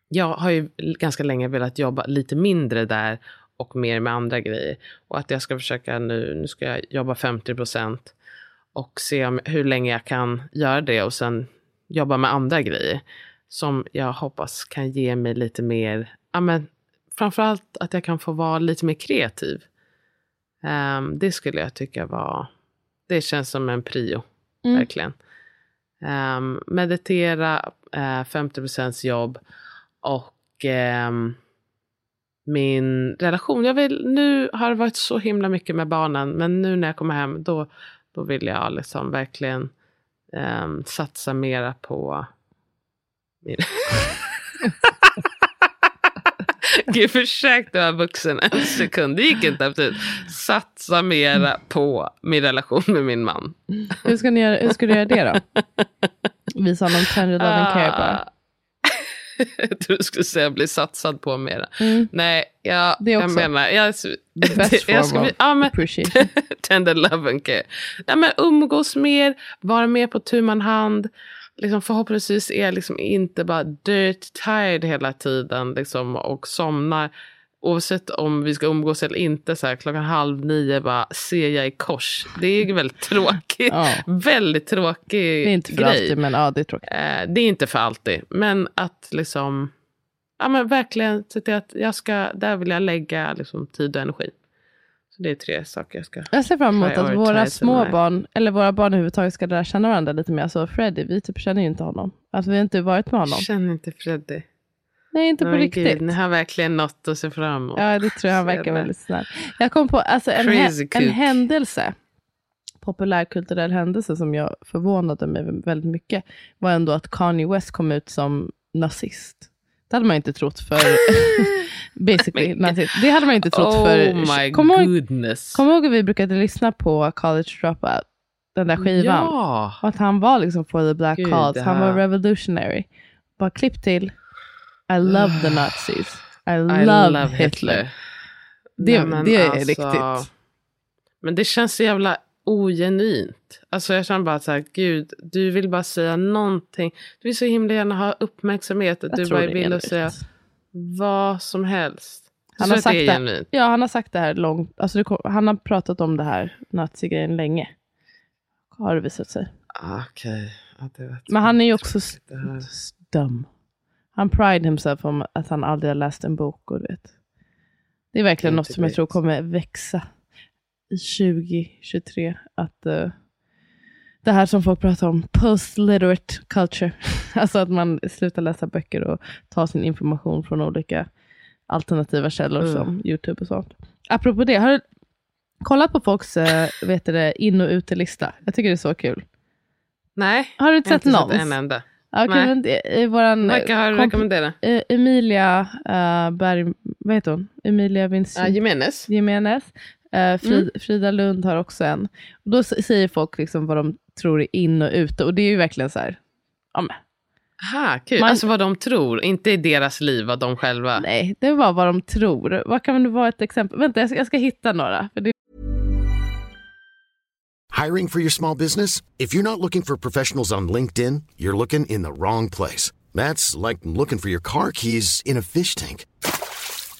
Jag har ju ganska länge velat jobba lite mindre där och mer med andra grejer. Och att jag ska försöka nu, nu ska jag jobba 50 procent och se om, hur länge jag kan göra det och sen jobba med andra grejer. Som jag hoppas kan ge mig lite mer, ja men framförallt att jag kan få vara lite mer kreativ. Ehm, det skulle jag tycka var, det känns som en prio, Mm. verkligen. Ehm, meditera, uh, 50% jobb och ehm, min relation. Jag vill, nu har det varit så himla mycket med barnen, men nu när jag kommer hem då, då vill jag liksom verkligen satsa mera på min... *laughs* *laughs* Gud, försökte vara vuxen en sekund. Det gick inte absolut. Satsa mera på min relation med min man. Hur, ska ni göra, hur ska du göra det då? Visa honom tender love and care bara. Ah. Jag *laughs* trodde du skulle säga bli satsad på mera. Mm. Nej, jag, Det jag också. menar... Jag, The best *laughs* jag ska of ja, men, appreciation. Tender love and care. Nej, men umgås mer, vara mer på tu man hand. Liksom förhoppningsvis är liksom inte bara dirt tired hela tiden liksom, och somnar. Oavsett om vi ska umgås eller inte, så här, klockan halv nio bara ser jag i kors. Det är väldigt *laughs* tråkigt. Ja. Väldigt tråkig Det är inte för grej. alltid, men ja, det är tråkigt. Eh, det är inte för alltid, men att liksom, ja men verkligen se till att jag ska, där vill jag lägga liksom tid och energi. Så det är tre saker jag ska. Jag ser fram emot att våra små barn, eller våra barn överhuvudtaget ska lära känna varandra lite mer. Så Freddy, vi typ känner ju inte honom. Alltså vi har inte varit med honom. Känner inte Freddy. Nej, inte på Men riktigt. Gud, ni har verkligen något att se fram emot. Ja, det tror jag han Så verkar väldigt snäll. Jag kom på alltså, en, hä- en händelse, populärkulturell händelse som jag förvånade mig väldigt mycket, var ändå att Kanye West kom ut som nazist. Det hade man inte trott för, *laughs* basically, nazist. Det hade man inte trott oh för, kom ihåg, kom ihåg att vi brukade lyssna på College Dropout, den där skivan. Ja. Och att han var liksom for the black Gud, cause. Han var revolutionary. Bara klipp till. I love the *sighs* Nazis. I I love, Hitler. Det- Nej, det är alltså, riktigt. Men det känns så jävla ogenuint. Alltså jag känner bara så här, gud, du vill bara säga någonting. Du vill så himla gärna ha uppmärksamhet. Att Jag du bara det vill genuint. säga vad som helst. Han har att det sagt det. genuint. Ja, han har sagt det här långt. Alltså det kom, han har pratat om det här nazigrejen länge. Har det visat sig. Ah, Okej. Ja, det Men han är ju också det dum. Han pride himself om att han aldrig har läst en bok. Och vet. Det är verkligen Det är något som jag tror kommer växa i 2023. Att eh, det här som folk pratar om, post-literate culture. *laughs* alltså att man slutar läsa böcker och tar sin information från olika alternativa källor Mm. som YouTube och sånt. Apropå det, har du kollat på folks eh, vet det, in och utelista? Jag tycker det är så kul. Nej, Har du inte sett sett en enda. Ja, kan det är våran Vad kan jag komp- rekommendera? eh, Emilia uh, Berg, vad heter hon? Emilia Vinci Ja, Jimenez. Jimenez. Eh, Frid, Mm. Frida Lund har också en. Och då säger folk liksom vad de tror är in och ute. Och det är ju verkligen så här, ja, men, Aha, kul. Man- Alltså vad de tror, inte i deras liv, vad de själva... nej, det var vad de tror. Vad kan det vara ett exempel? Vänta, jag ska, jag ska hitta några. För det, Hiring for your small business? If you're not looking for professionals on LinkedIn, you're looking in the wrong place. That's like looking for your car keys in a fish tank.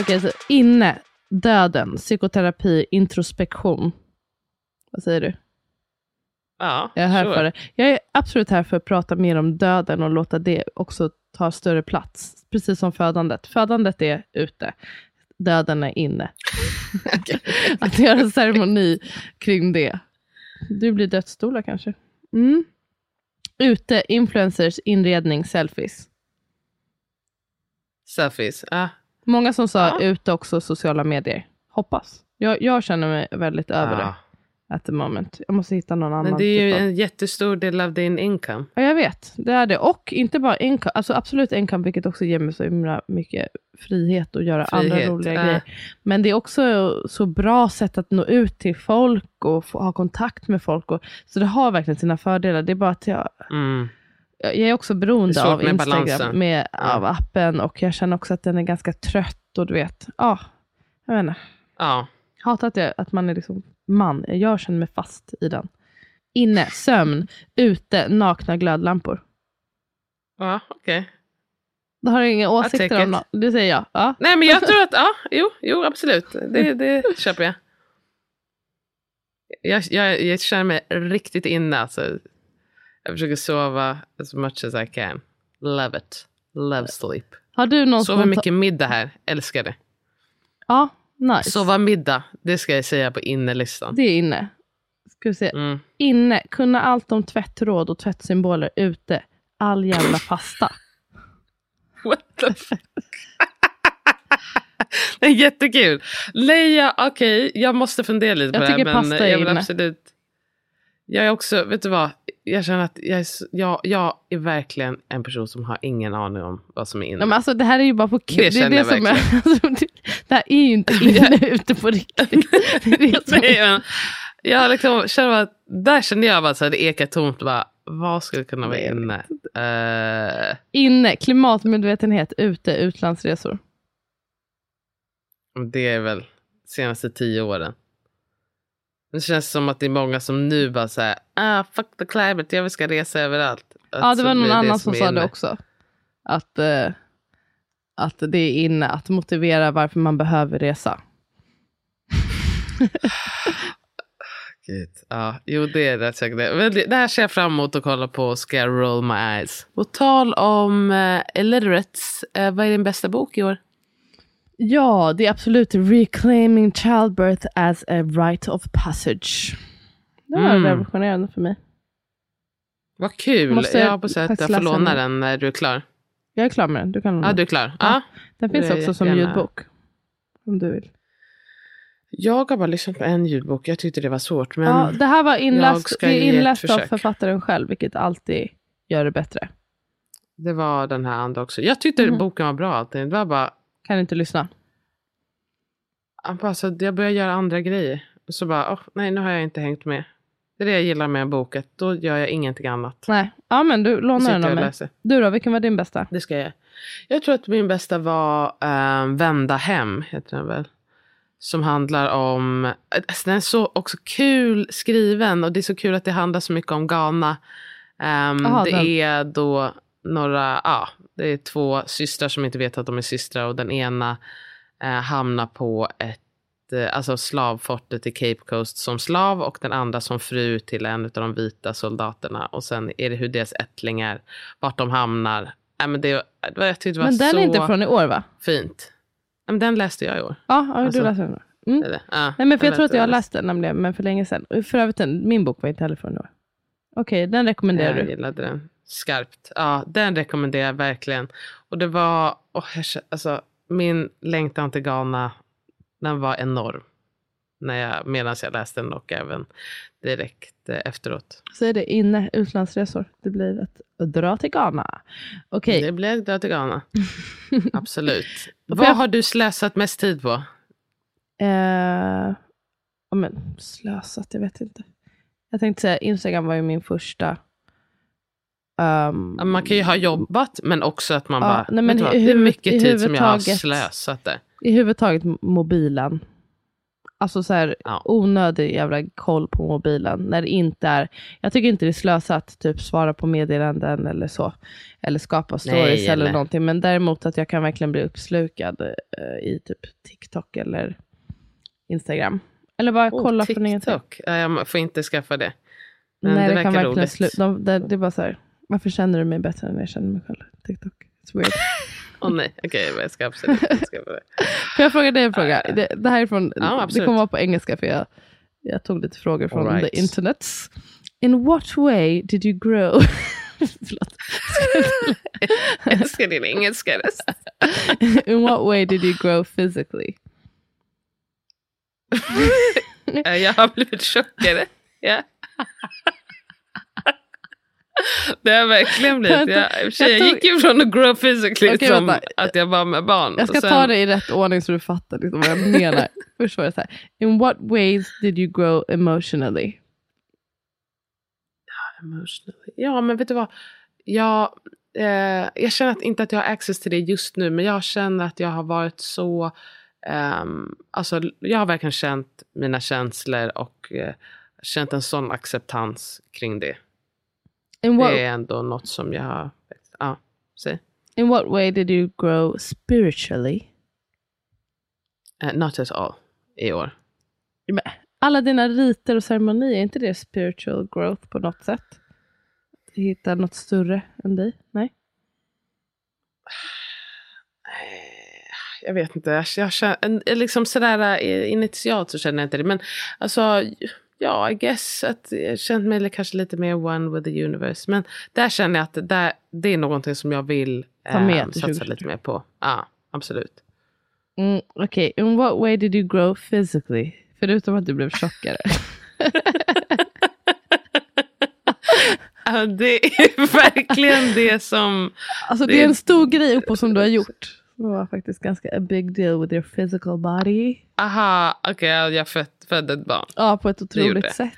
Okej, så inne, döden, psykoterapi, introspektion. Vad säger du? Ja, Jag är här sure. för det. Jag är absolut här för att prata mer om döden och låta det också ta större plats. Precis som födandet. Födandet är ute, döden är inne. *laughs* att göra en ceremoni kring det. Du blir dödsstolar kanske. Mm. Ute, influencers, inredning, selfies. Selfies. Ja. Många som sa Ja. ute också sociala medier. Hoppas. Jag, jag känner mig väldigt över Ja. det. At the moment. Jag måste hitta någon annan. Men det är ju typ av- en jättestor del av din income. Ja, jag vet. Det är det. Och inte bara income, alltså absolut income, vilket också ger mig så himla mycket frihet att göra andra Frihet, roliga ja. grejer. Men det är också så bra sätt att nå ut till folk och få, ha kontakt med folk. Och, så det har verkligen sina fördelar. Det är bara att jag, Mm. Jag är också beroende är av med Instagram, balansen. med, Ja. av appen. Och jag känner också att den är ganska trött. Och du vet, ja, jag vet inte. Ja. Hatar att, jag, att man är liksom man. Jag känner mig fast i den. Inne, sömn, ute, nakna glödlampor. Ja, okej. Du har inga åsikter om något? Det säger jag. Ja. Nej men jag *laughs* tror att, ja, jo, jo absolut. Det, det köper jag. jag. Jag jag känner mig riktigt inne alltså. Jag försöker sova as much as I can. Love it. Love sleep. Har du någon spontan- mycket middag här. Älskar det. Ja, nice. Sova middag. Det ska jag säga på innelistan. Det är inne. Ska vi se. Mm. Inne, kunna allt om tvättråd och tvättsymboler. Ute, all jävla pasta. *laughs* What the fuck? *laughs* det är jättekul. Leia, okej, jag måste fundera lite på Jag det här. tycker Men pasta är jag vill inne. absolut... Jag är också, vet du vad? Jag känner att jag är, jag, jag är verkligen en person som har ingen aning om vad som är inne. Ja, men alltså, det här är ju bara på kul. Det känner jag som är, *laughs* alltså, det, det här är ju inte *laughs* inne ute på riktigt. *laughs* Det är det som jag liksom känner bara, där kände jag bara att det ekar tomt. Bara, vad skulle kunna vara inne? Eh, Inne, klimatmedvetenhet. Ute, utlandsresor. det är väl senaste tio åren. Det känns som att det är många som nu bara säger ah, fuck the climate, jag ska resa överallt. Att Ja, det så var någon annan som är sa det också. Att, eh, att det är inne att motivera varför man behöver resa. *laughs* Gud. Ja, jo det är rätt säkert det. Men det. Det här ser jag fram emot att kolla på. Ska jag roll my eyes. På tal om uh, illiterates, eh, vad är din bästa bok i år? Ja, det är absolut Reclaiming Childbirth as a Rite of Passage. Det var Mm. revolutionerande för mig. Vad kul. Måste jag hoppas att jag får låna den. när du är klar. Jag är klar med den. Du kan låna Ja, du är klar. Ja. Ja. Den finns också som jättegärna. ljudbok. Om du vill. Jag har bara lyssnat på en ljudbok. Jag tyckte det var svårt. Men ja, det här var inläst, det är inläst av författaren själv, vilket alltid gör det bättre. det var den här andra också. Jag tyckte Mhm. boken var bra. Det var bara, Kan du inte lyssna? bara så att jag började göra andra grejer. Så bara, åh, nej nu har jag inte hängt med. Det är det jag gillar med en bok, att då gör jag ingenting annat. Nej, ja men du lånar den av mig. läser. Du då, vilken var din bästa? Det ska jag. Jag tror att min bästa var eh, Vända hem, heter den väl. Som handlar om, alltså den är så också kul skriven och det är så kul att det handlar så mycket om Ghana. Ehm, Aha, det den. är då några, ja, det är två systrar som inte vet att de är systrar och den ena eh, hamnar på ett, eh, alltså slavfortet i Cape Coast som slav och den andra som fru till en av de vita soldaterna. Och sen är det hur deras ättlingar, vart de hamnar. Äh, men det, det jag tyckte det var Men den så är inte från i år va? fint. Ja, men den läste jag i år. Ja, ja Alltså, du läste den. Mm. Ja, Nej men för jag tror att jag har inte. läst den nämligen, men för länge sedan. För övrigt, min bok var inte heller från i år. Okej, den rekommenderar Jag du. gillade den skarpt. Ja, den rekommenderar jag verkligen. Och det var, åh, jag, alltså, min längtan till Ghana, den var enorm. När jag, medan jag läste den och även direkt eh, efteråt. Så är det inne, utlandsresor. Det blir att dra till Ghana. Okej, Det blev död till Ghana. *laughs* Absolut. Vad jag- har du slösat mest tid på? eh, ja, men slösat, jag vet inte. Jag tänkte säga, Instagram var ju min första. Ja, Man kan ju ha jobbat men också att man Ja, bara, nej, men vad, hur mycket tid som jag har huvudtaget- slösat där. I huvud taget m- mobilen. Alltså så här Ja. onödig jävla koll på mobilen. När det inte är, jag tycker inte det är slösat typ svara på meddelanden eller så. Eller skapa stories eller eller- någonting. Men däremot att jag kan verkligen bli uppslukad eh, i typ TikTok eller Instagram. Eller bara Oh, kolla från ingenting. TikTok. Ja, jag får inte skaffa det. Men Nej, det det, kan verkligen roligt. slu- de, det, det är bara så här, varför känner du mig bättre än jag känner mig själv? TikTok. It's weird. *laughs* Åh nej, okej jag ska absolut inte skaffa det. Får jag fråga dig en fråga? Det, det här är från, Ja, det kommer vara på engelska för jag, jag tog lite frågor från right. the internets. In what way did you grow? *laughs* Förlåt. *laughs* Jag älskar din engelska röst. In what way did you grow physically? *laughs* Jag har blivit tjockare. Ja. Det har verkligen blivit. Jag, jag jag tog- gick ju från att grow physically Okej, som vänta. att jag var med barn. Jag ska sen- ta det i rätt ordning så du fattar liksom vad jag menar. Först var det så här. In what ways did you grow emotionally? Emotionally. Ja, men vet du vad? Jag, eh, jag känner att, inte att jag har access till det just nu, men jag känner att jag har varit så... ehm, alltså, jag har verkligen känt mina känslor och eh, känt en sån acceptans kring det. What, Det är ändå något som jag har... Ja, säg. in what way did you grow spiritually? Eh, not at all i år. Men Alla dina riter och ceremonier, är inte det spiritual growth på något sätt? Hitta något större än dig? Nej? Jag vet inte. Jag, känner, liksom sådär eh, initialt så känner jag inte det. Men alltså, ja, I guess att jag känner mig kanske lite mer one with the universe. Men där känner jag att det, där, det är någonting som jag vill Ta med eh, till satsa 2023. lite mer på. Ja, absolut. Mm, Okej, in what way did you grow physically? Förutom att du blev tjockare. *laughs* Det är *laughs* verkligen det som... Alltså det, Det är en stor grej uppå som du har gjort. Var faktiskt ganska a big deal with your physical body. Aha, okej, ja, jag föd, födde ett barn. Ja, på ett otroligt sätt.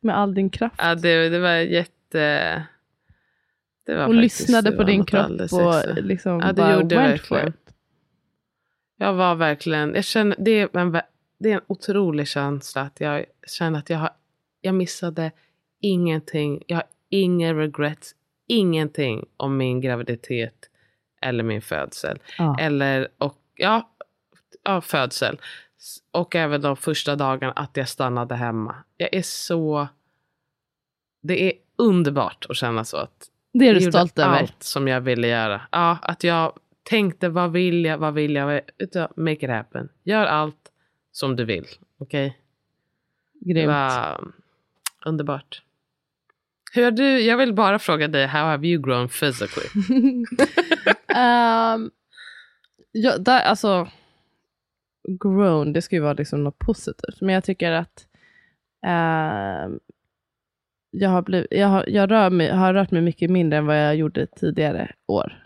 Med all din kraft. Ja, det, det var jätte... Det var och faktiskt- lyssnade på din kropp och liksom Ja, det bara gjorde jag went for it. Jag var verkligen, jag känner, det, är en, det är en otrolig känsla att jag känner att jag, har, jag missade ingenting. Jag har ingen regrets, ingenting om min graviditet eller min födsel. Ja. Eller, och, ja, ja, födsel. Och även de första dagarna att jag stannade hemma. Jag är så... Det är underbart att känna så. Att Det är du stolt över. allt som jag ville göra. Ja, att jag tänkte vad vill jag, vad vill jag, make it happen. Gör allt som du vill. Okej? Det Grymt. var underbart. Hur har du, jag vill bara fråga dig, how have you grown physically? *laughs* Ehm, ja, där, alltså, grown, det ska ju vara liksom något positivt. Men jag tycker att ehm, jag, har blivit, jag, har, jag rör mig, har rört mig mycket mindre än vad jag gjorde tidigare år.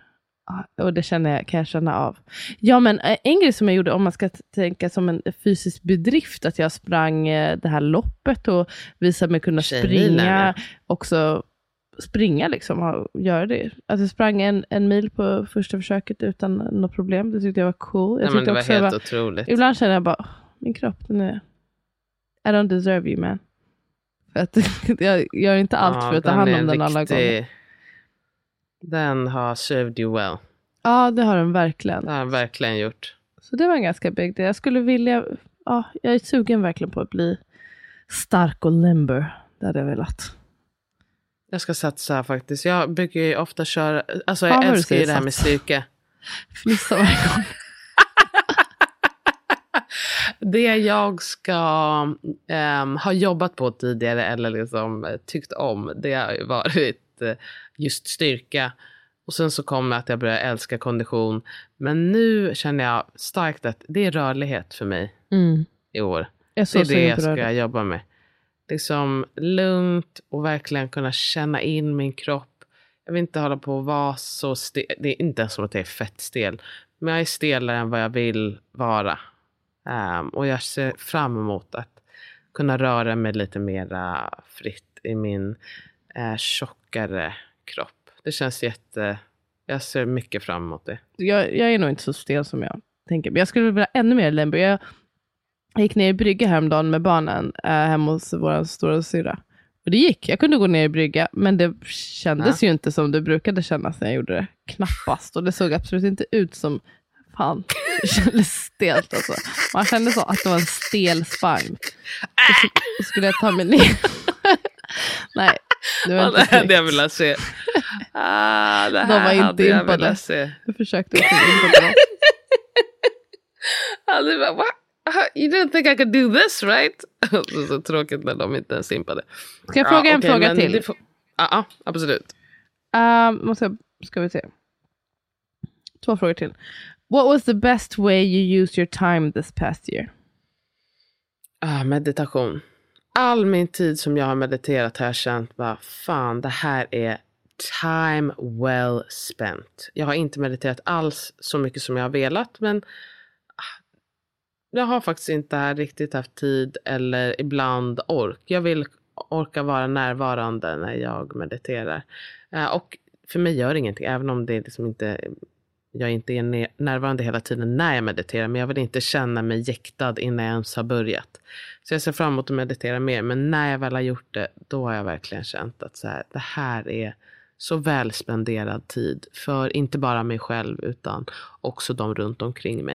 Ja, Och det känner jag, kan jag känna av. Ja, men eh, en grej som jag gjorde, om man ska tänka som en fysisk bedrift, att jag sprang eh, det här loppet och visade mig kunna Tjejmilen, springa. Också springa liksom, och göra det. Att jag sprang en, en mil på första försöket utan något problem. Det tyckte jag var cool. Jag Nej, men det var helt var, otroligt. Ibland känner jag bara, "Åh, min kropp, den är... I don't deserve you man. För att *laughs* jag gör inte allt Ja, för att ta hand om den alla gånger. Den har served you well. Ja, det har den verkligen. Det har den verkligen gjort. Så det var en ganska big deal. Jag skulle vilja, ja, jag är sugen verkligen på att bli stark och limber. Det hade jag velat. Jag ska satsa faktiskt. Jag brukar ju ofta köra, alltså Ja, jag du älskar ju det här med styrka. *laughs* Fnissa varje gång. *laughs* Det jag ska ehm, ha jobbat på tidigare eller liksom eh, tyckt om, det har ju varit eh, just styrka. Och sen så kommer att jag börjar älska kondition. Men nu känner jag starkt att det är rörlighet för mig Mm. i år. Jag Det är det jag ska jobba med. Liksom lugnt och verkligen kunna känna in min kropp. Jag vill inte hålla på och vara så stel. Det är inte ens som att jag är fett stel. Men jag är stelare än vad jag vill vara. Um, och jag ser fram emot att kunna röra mig lite mera fritt i min uh, tjockare kropp. Det känns jätte... Jag ser mycket fram emot det. Jag, jag är nog inte så stel som jag tänker. Men jag skulle vilja ännu mer lembo. Jag, jag gick ner i brygga häromdagen med barnen äh, hemma hos vår stora syra. Och det gick. Jag kunde gå ner i brygga, men det kändes ju inte som det brukade kännas när jag gjorde det. Knappast. Och det såg absolut inte ut som Fan, det kändes stelt alltså. Man kände så att det var en stel spagn. Och så, och skulle jag ta mig ner. *laughs* Nej, det var Ja, inte det hade jag velat se. Ah, det De här var inte jag impade. se. Jag försökte inte bra. *laughs* Ja, det var, What? You didn't think I could do this right? *laughs* så, så tråkigt när de inte ens simpade. Ska jag fråga en okej, fråga men till? Ja, ja, absolut. Um, måste ska vi se. Två frågor till. What was the best way you used your time this past year? Ah, meditation. All min tid som jag har mediterat har jag känt bara, fan det här är time well spent. Jag har inte mediterat alls så mycket som jag har velat, men ah, jag har faktiskt inte riktigt haft tid eller ibland ork. Jag vill orka vara närvarande när jag mediterar. Eh, och för mig gör det ingenting, även om det liksom inte jag inte är närvarande hela tiden när jag mediterar, men jag vill inte känna mig jäktad innan jag ens har börjat. Så jag ser fram emot att meditera mer, men när jag väl har gjort det, då har jag verkligen känt att så här, det här är så väl spenderad tid för inte bara mig själv, utan också de runt omkring mig.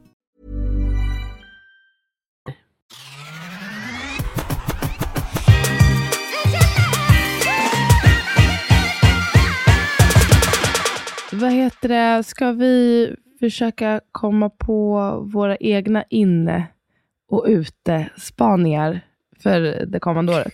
Vad heter det? Ska vi försöka komma på våra egna inne och ute spaningar för det kommande året?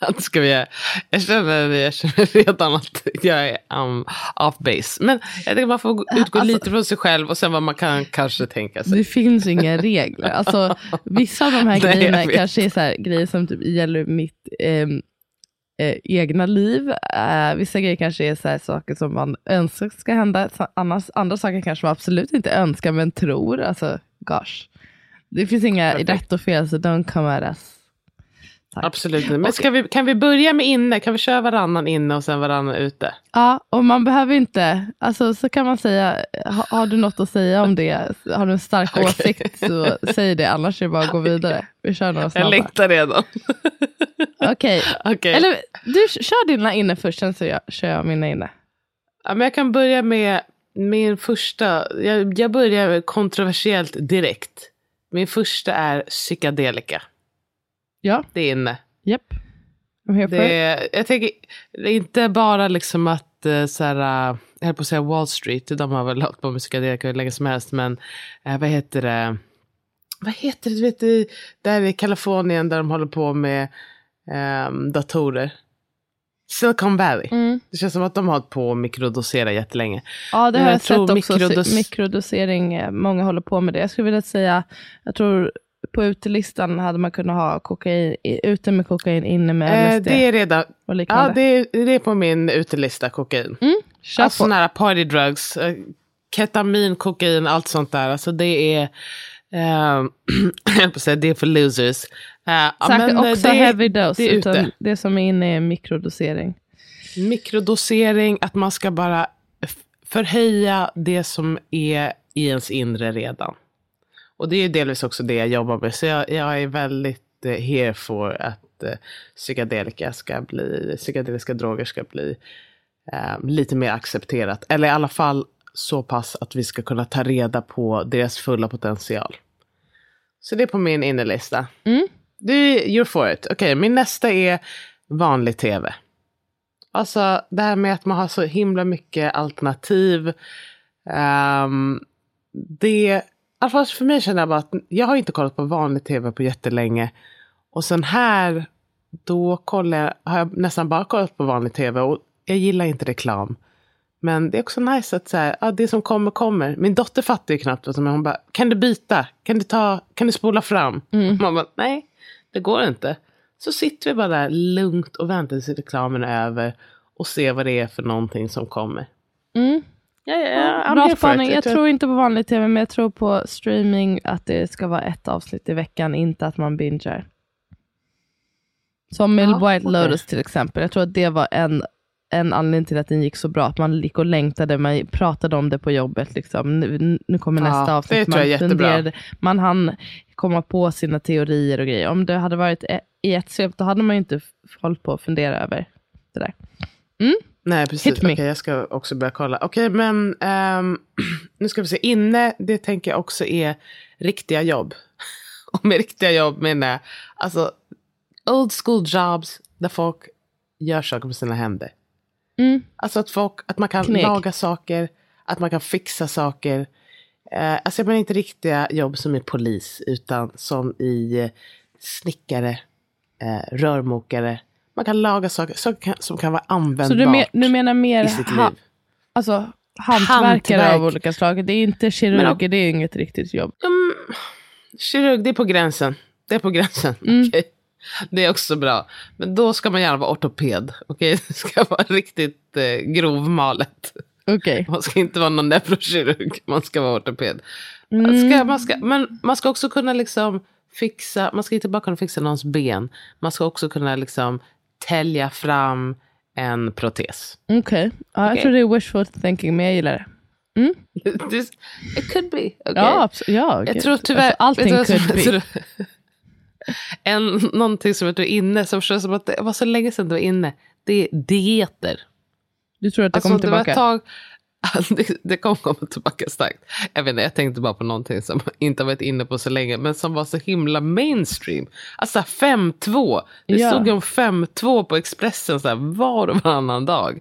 Att *laughs* ska vi, göra- jag, känner, jag känner redan att jag är um, off base. Men jag tycker man får gå- utgå Alltså- lite från sig själv och sen vad man kan kanske tänka sig. Det finns inga *laughs* regler. Alltså, vissa av de här Nej, grejerna kanske är så här, grejer som typ gäller mitt ehm, eh, egna liv. Eh, vissa grejer kanske är så saker som man önskar ska hända. Annars, andra saker kanske man absolut inte önskar men tror. Alltså, gosh. Det finns inga Perfekt. rätt och fel, så don't come at us. Tack. Absolut. Men ska vi, kan vi börja med inne? Kan vi köra varannan inne och sen varannan ute? Ja, och man behöver inte, alltså så kan man säga, ha, har du något att säga om det, har du en stark *laughs* Okej. åsikt så säg det, annars är det bara att gå vidare. Vi kör några Jag snabba. längtar redan. *laughs* Okej, Okej. eller du kör dina inne först, sen så jag, kör jag mina inne. Ja, men jag kan börja med min första. Jag, jag börjar kontroversiellt direkt. Min första är psykedelika. Ja, Det är inne. japp. For Det är, jag tänker, det är inte bara liksom att, eh, så här, eh, jag höll på att säga Wall Street, de har väl hållit på med psykedelika hur länge som helst, men eh, vad heter det, vad heter det, du vet, i, där i Kalifornien där de håller på med ehm, datorer. Silicon Valley. Mm. Det känns som att de har hållit på att mikrodosera jättelänge. Ja, det har jag jag, sett också. mikrodos- Mikrodosering, många håller på med det. Jag skulle vilja säga, jag tror på utelistan hade man kunnat ha kokain, ute med kokain, inne med Eh, LSD det är redan, ja det är, det är på min utelista, kokain. mm, Alltså sådana här party drugs, eh, ketamin, kokain, allt sånt där. Alltså det är, eh, *clears throat* jag höll på att säga, det är för losers. Eh, Säkert men, eh, också det, heavy dose, det är utan det som är inne är mikrodosering. Mikrodosering, att man ska bara förhöja det som är i ens inre redan. Och det är delvis också det jag jobbar med. Så jag, jag är väldigt eh, here for att eh, psykedelika ska bli, psykedeliska droger ska bli eh, lite mer accepterat. Eller i alla fall så pass att vi ska kunna ta reda på deras fulla potential. Så det är på min innerlista. Mm. Du, you're for it. Okej, min nästa är vanlig tv. Alltså det här med att man har så himla mycket alternativ. ehm, det, alla fall för mig känner jag bara att jag har inte kollat på vanlig tv på jättelänge. Och sen här, då kollar jag, har jag nästan bara kollat på vanlig tv. Och jag gillar inte reklam. Men det är också nice att så här, ja, det som kommer kommer. Min dotter fattar ju knappt vad som är. Hon bara, kan du byta? Kan du, ta, kan du spola fram? Man bara, nej, det går inte. Så sitter vi bara där lugnt och väntar tills reklamen är över. Och ser vad det är för någonting som kommer. Mm. Ja, ja, ja, Bra spaning. Jag tror inte på vanlig tv, men jag tror på streaming att det ska vara ett avsnitt i veckan, inte att man bingar. Som med Ja, White. Lotus till exempel. Jag tror att det var en, en anledning till att den gick så bra. Att man gick och längtade, man pratade om det på jobbet. Liksom. Nu, nu kommer Ja, nästa avsnitt. man, funderade, man hann komma på sina teorier och grejer. Om det hade varit e- i ett svep, då hade man ju inte hållit på att fundera över det där. Nej, precis. Hit me. Okej, jag ska också börja kolla. Okej, men ehm, *clears throat* nu ska vi se. Inne, det tänker jag också är riktiga jobb. *laughs* Och med riktiga jobb menar jag alltså old school jobs där folk gör saker med sina händer. Mm. Alltså att, folk, att man kan Kneg. laga saker, att man kan fixa saker. Eh, alltså jag menar inte riktiga jobb som i polis, utan som i eh, snickare, eh, rörmokare. Man kan laga saker som kan, som kan vara användbart Så du, men, du menar mer i sitt ha, liv. alltså, hantverkare Hantverk. av olika slag? Det är inte kirurger, det är inget riktigt jobb. Mm, kirurg, det är på gränsen. Det är på gränsen. Mm. okej. Det är också bra. Men då ska man gärna vara ortoped. okej? *laughs* Det ska vara riktigt eh, grovmalet. Okej. Man ska inte vara någon neurokirurg, man ska vara ortoped. Man, Mm. ska, man ska, men man ska också kunna liksom fixa, man ska inte bara kunna fixa någons ben. Man ska också kunna liksom tälja fram en protes. Okej. Ja, jag Okej. tror det är wishful thinking, men jag gillar det. *laughs* This, it could be. okay? Ja, ja Jag gud. tror tyvärr... Alltså, allting du could be. *laughs* En, någonting som jag tror är inne, som känns som att det var så länge sedan det var inne, det är dieter. Du tror att det Alltså, kommer det var tillbaka? ett tag, *laughs* det, det kommer komma tillbaka starkt. Jag vet inte, jag tänkte bara på någonting som *laughs* inte har varit inne på så länge, men som var så himla mainstream. Alltså 5-2. Det Ja. stod om 5-2 på Expressen så här, var och varannan dag.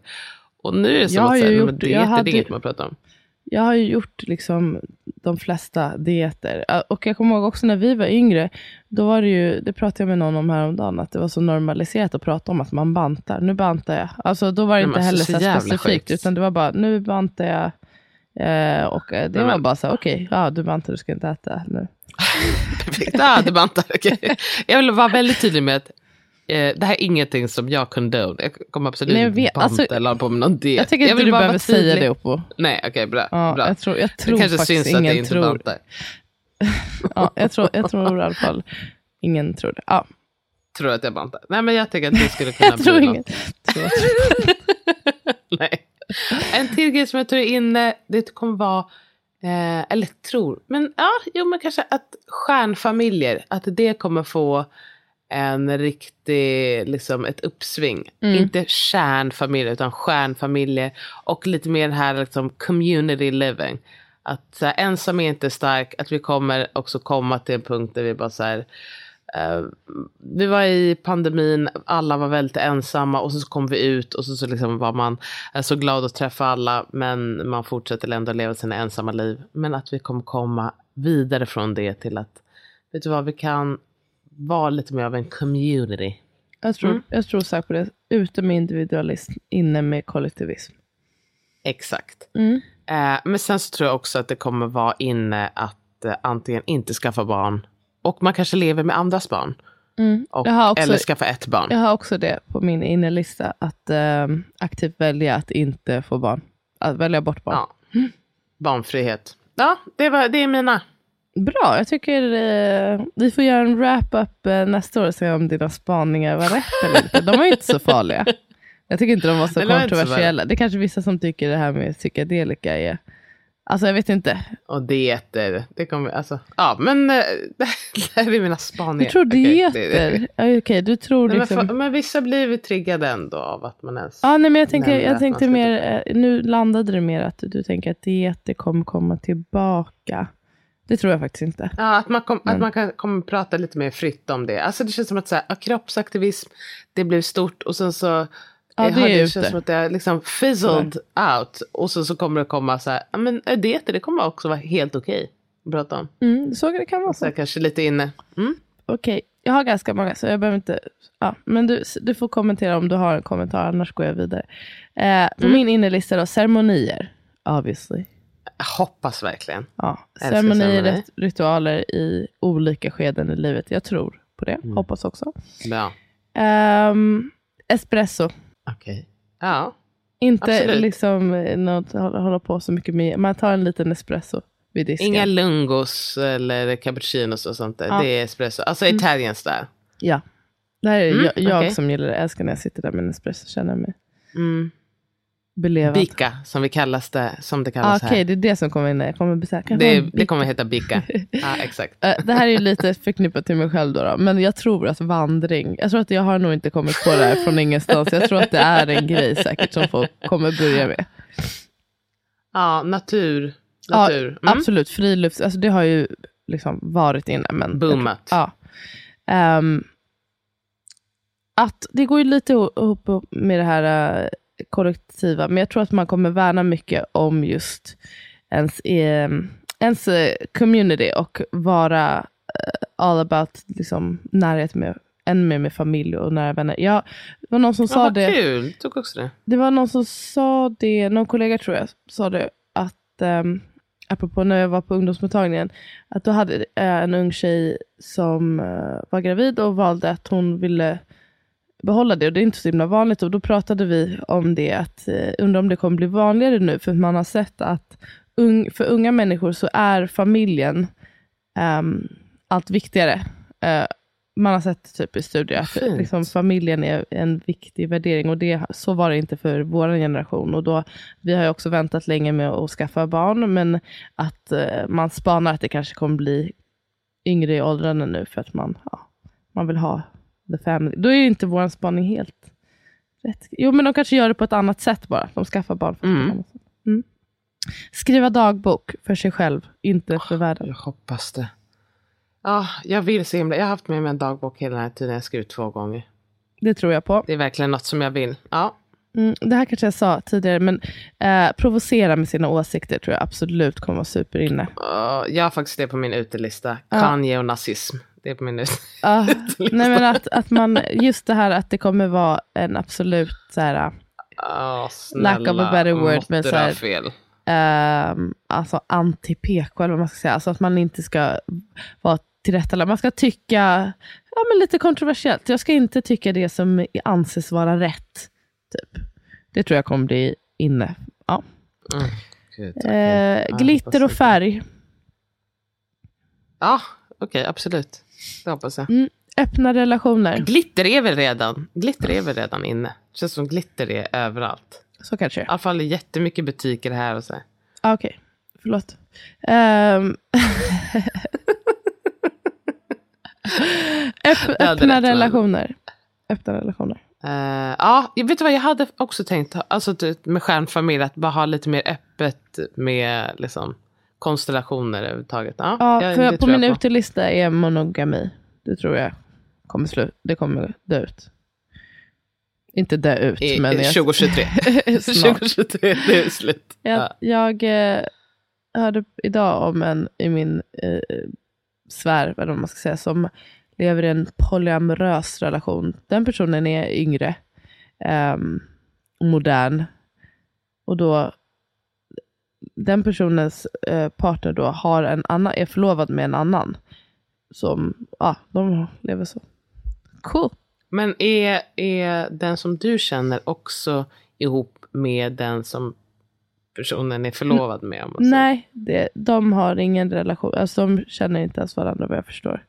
Och nu är det som har att säga, gjort- men hade- det är inget man pratar om. Jag har ju gjort liksom de flesta dieter. Och jag kommer ihåg också när vi var yngre, då var det ju, det pratade jag med någon om häromdagen, att det var så normaliserat att prata om att man bantar. Nu bantar jag. Alltså då var det inte men heller alltså, så så specifikt, sjukt. utan det var bara, nu bantar jag. Eh, och eh, det Nej, var men- bara så här, okej, ja du bantar, du ska inte äta nu. Perfekt. Ah, det bantar. okej. Jag vill vara väldigt tydlig med att eh, det här är ingenting som jag condone. Jag kommer absolut Nej, jag inte vet. banta Alltså, eller på med någon diet. Jag tycker inte vill du bara behöver säga det Oppo. Nej, okej, bra. Ja, bra. jag tror, jag tror det kanske faktiskt syns att jag inte tror. bantar. *laughs* Ja, jag, tror, jag tror i alla fall ingen tror det. Ja, Tror att jag bantar. Nej, men jag tycker att det skulle *laughs* kunna jag tror bli ingen. något. *laughs* Tror. Nej. En till grej som jag tror är inne, det kommer vara, eh, eller tror, men ja, jo men kanske att stjärnfamiljer, att det kommer få en riktig, liksom ett uppsving. Mm. Inte kärnfamiljer utan stjärnfamiljer och lite mer det här liksom community living. Att så här, ensam är inte stark, att vi kommer också komma till en punkt där vi bara så här, eh, vi var i pandemin, alla var väldigt ensamma och så kom vi ut och så, så liksom var man eh, så glad att träffa alla men man fortsätter ändå leva sina ensamma liv. Men att vi kommer komma vidare från det till att, vet du vad, vi kan vara lite mer av en community. Jag tror, Mm. jag tror säkert på det. Ute med individualism, inne med kollektivism. Exakt. Mm. Eh, men sen så tror jag också att det kommer vara inne att eh, antingen inte skaffa barn och man kanske lever med andras barn. Mm. Och, också- eller skaffa ett barn. Jag har också det på min innelista, att eh, aktivt välja att inte få barn. Att välja bort barn. Ja. Barnfrihet. Ja, det, var, det är mina. Bra, jag tycker eh, vi får göra en wrap-up eh, nästa år och se om dina spaningar var rätt eller inte. De var ju inte så farliga. Jag tycker inte de var så Nej, de var inte så kontroversiella. det är kanske vissa som tycker det här med psykedelika är... Alltså jag vet inte. Och dieter. Det kommer, alltså, ja, men eh, *laughs* det här är mina spaningar. Du tror Okej, dieter? det- Ja, Okej, du tror Nej, men, liksom... för, men vissa blir vi triggade ändå av att man ens... Ja, nej, men jag, tänker, jag tänkte mer, eh, nu landade det mer att du tänker att dieter kommer komma tillbaka. Det tror jag faktiskt inte. Ja, att man, kom, att man kan kommer prata lite mer fritt om det. Alltså det känns som att så här, ja, kroppsaktivism, det blev stort och sen så Ja, eh, det har det känns som att det är liksom fizzled out. Och så, så kommer det komma så här, ja men eh, dieter det kommer också vara helt okej att prata om. Mm, så det kan vara Så kanske lite inne. Mm. Okej, jag har ganska många så jag behöver inte... Ja, men du, du får kommentera om du har en kommentar, annars går jag vidare. Eh, på Mm. min innelista då, ceremonier. Obviously. Jag hoppas verkligen. Ja, ceremonier, ceremonier. rit- ritualer i olika skeden i livet. Jag tror på det, Mm. hoppas också. Bra. Ehm, espresso. Okej. Ja. Inte Absolut. liksom eh, något, hålla på så mycket med. Man tar en liten espresso vid disken. Inga lungos eller cappuccinos och sånt där. Ja. Det är espresso. Alltså Italian style. Ja. Det här är Mm, jag, jag okej. som gillar det. Älskar när jag sitter där med en espresso. Känner mig Mm. Belevad. Bika som vi kallas det, som det Ah, kallas Okej, här. det är det som kommer in. Jag kommer jag Det, det kommer heta bika. *laughs* Ja, exakt. Eh, Det här är lite förknippat till mig själv då, då, men jag tror att vandring, jag tror att jag har nog inte kommit på det här från ingenstans. Jag tror att det är en grej säkert som folk kommer börja med. Ja, natur. Ja, natur. Mm. Absolut, frilufts, alltså det har ju liksom varit inne. Men Boomat. Ja. Ehm, att det går ju lite ihop med det här eh, kollektiva, men jag tror att man kommer värna mycket om just ens, eh, ens eh, community och vara eh, all about liksom, närhet med än mer med familj och nära vänner. Ja, det var någon som Ja, sa vad det. kul. Tog också det. Det var någon som sa det, någon kollega tror jag, sa det att, um, apropå när jag var på ungdomsmottagningen, att då hade en ung tjej som var gravid och valde att hon ville behålla det. Och det är inte så himla vanligt. Och då pratade vi om det, att uh, undrar om det kommer bli vanligare nu. För man har sett att ung, för unga människor så är familjen ehm, allt viktigare. Eh, man har sett typ i studier att liksom, familjen är en viktig värdering. Och det, så var det inte för vår generation. Och då, vi har ju också väntat länge med att skaffa barn, men att eh, man spanar att det kanske kommer bli yngre i åldrarna nu för att man, ja, man vill ha the family. Då är ju inte vår spaning helt rätt. Jo, men de kanske gör det på ett annat sätt bara. De skaffar barn. Ett Mm. Mm. Skriva dagbok för sig själv, inte för världen. Jag hoppas det. Ja, jag vill så himla. Jag har haft med mig en dagbok hela den här tiden. Jag skrivit två gånger. Det tror jag på. Det är verkligen något som jag vill. Ja. Mm, det här kanske jag sa tidigare, men eh, provocera med sina åsikter tror jag absolut kommer vara superinne. Uh, jag har faktiskt det på min utelista. Ja. Kanye och nazism. Det är på min. Ja, *laughs* nej, men att, att man, just det här att det kommer vara en absolut så här, Oh, snälla, Lack of a better word, men så här- fel. ehm, alltså anti-PK, eller vad man ska säga. Alltså att man inte ska vara tillrättalagd. Man ska tycka ja, men lite kontroversiellt. Jag ska inte tycka det som anses vara rätt. Typ. Det tror jag kommer bli inne. Ja. Mm. Gud. Eh, Ja, jag glitter och färg. Ja, okej, absolut. Det hoppas jag. Mm, öppna relationer. Glitter är väl redan, glitter är väl redan inne. Känns som glitter är överallt. Så kanske. I alla fall jättemycket butiker här och så. Ah, Okej, förlåt. Ehm. *laughs* Öpp, öppna rätt, men- relationer. Öppna relationer. Eh, ja, jag vet du vad, jag hade också tänkt, alltså typ med stjärnfamilj, att bara ha lite mer öppet med liksom, konstellationer överhuvudtaget. Ja, Ja, för på min utelista är monogami. Det tror jag kommer, slu- det kommer dö ut. Inte dö ut, I, men... jag- 2023. *laughs* *laughs* Snart. 2023, det är slut. Jag, jag eh, hörde idag om en i min eh, eller vad man ska säga, som lever i en polyamorös relation. Den personen är yngre, ehm, modern. Och då, den personens eh, partner då har en annan, är förlovad med en annan. Som, ja, de lever så. Cool. Men är, är den som du känner också ihop med den som personen är förlovad med? Om? Nej, det, de har ingen relation. Alltså de känner inte ens varandra vad jag förstår.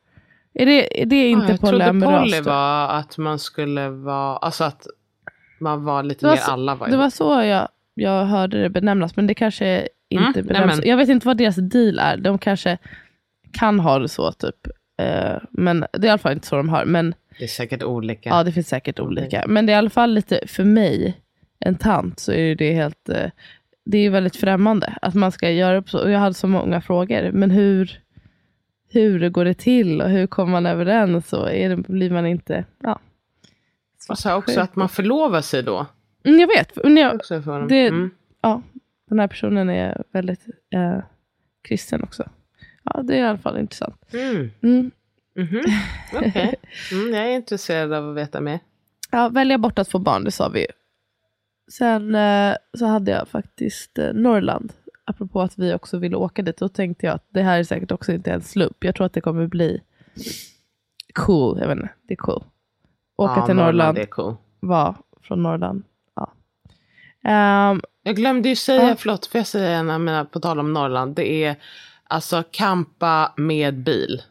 Är det, är det Ja, inte jag trodde polyamoröst? poly var att man skulle vara, alltså att man var lite var mer så- alla var Det var ihop. så jag, jag hörde det benämnas, men det kanske inte Mm, benämns. nämen. Jag vet inte vad deras deal är. De kanske kan ha det så, typ. Eh, men det är i alla fall inte så de har. Men Det är säkert olika. ja, det finns säkert olika. Men det är i alla fall lite, för mig, en tant, så är det helt... Eh, det är väldigt främmande att man ska göra upp så. Och jag hade så många frågor. Men hur, hur går det till och hur kommer man överens? Och är det, blir man inte... Ja. Och så också att man förlovar sig då. Mm, jag vet. Men jag, Också för dem. Det- mm. ja, den här personen är väldigt eh, kristen också. Ja, det är i alla fall intressant. Mm. Mm. Mhm. Okej. Mm, jag är intresserad av att veta mer. Ja, välja bort att få barn, det sa vi ju. Sen eh, så hade jag faktiskt eh, Norrland. Apropå att vi också ville åka dit. Då tänkte jag att det här är säkert också inte en slump. Jag tror att det kommer bli cool. Jag vet inte, det är cool. Åka Ja, till Norrland, Det är cool. vara från Norrland. Ehm, Jag glömde ju säga, Ja. förlåt, får jag säga en av mina, på tal om Norrland. Det är alltså campa med bil.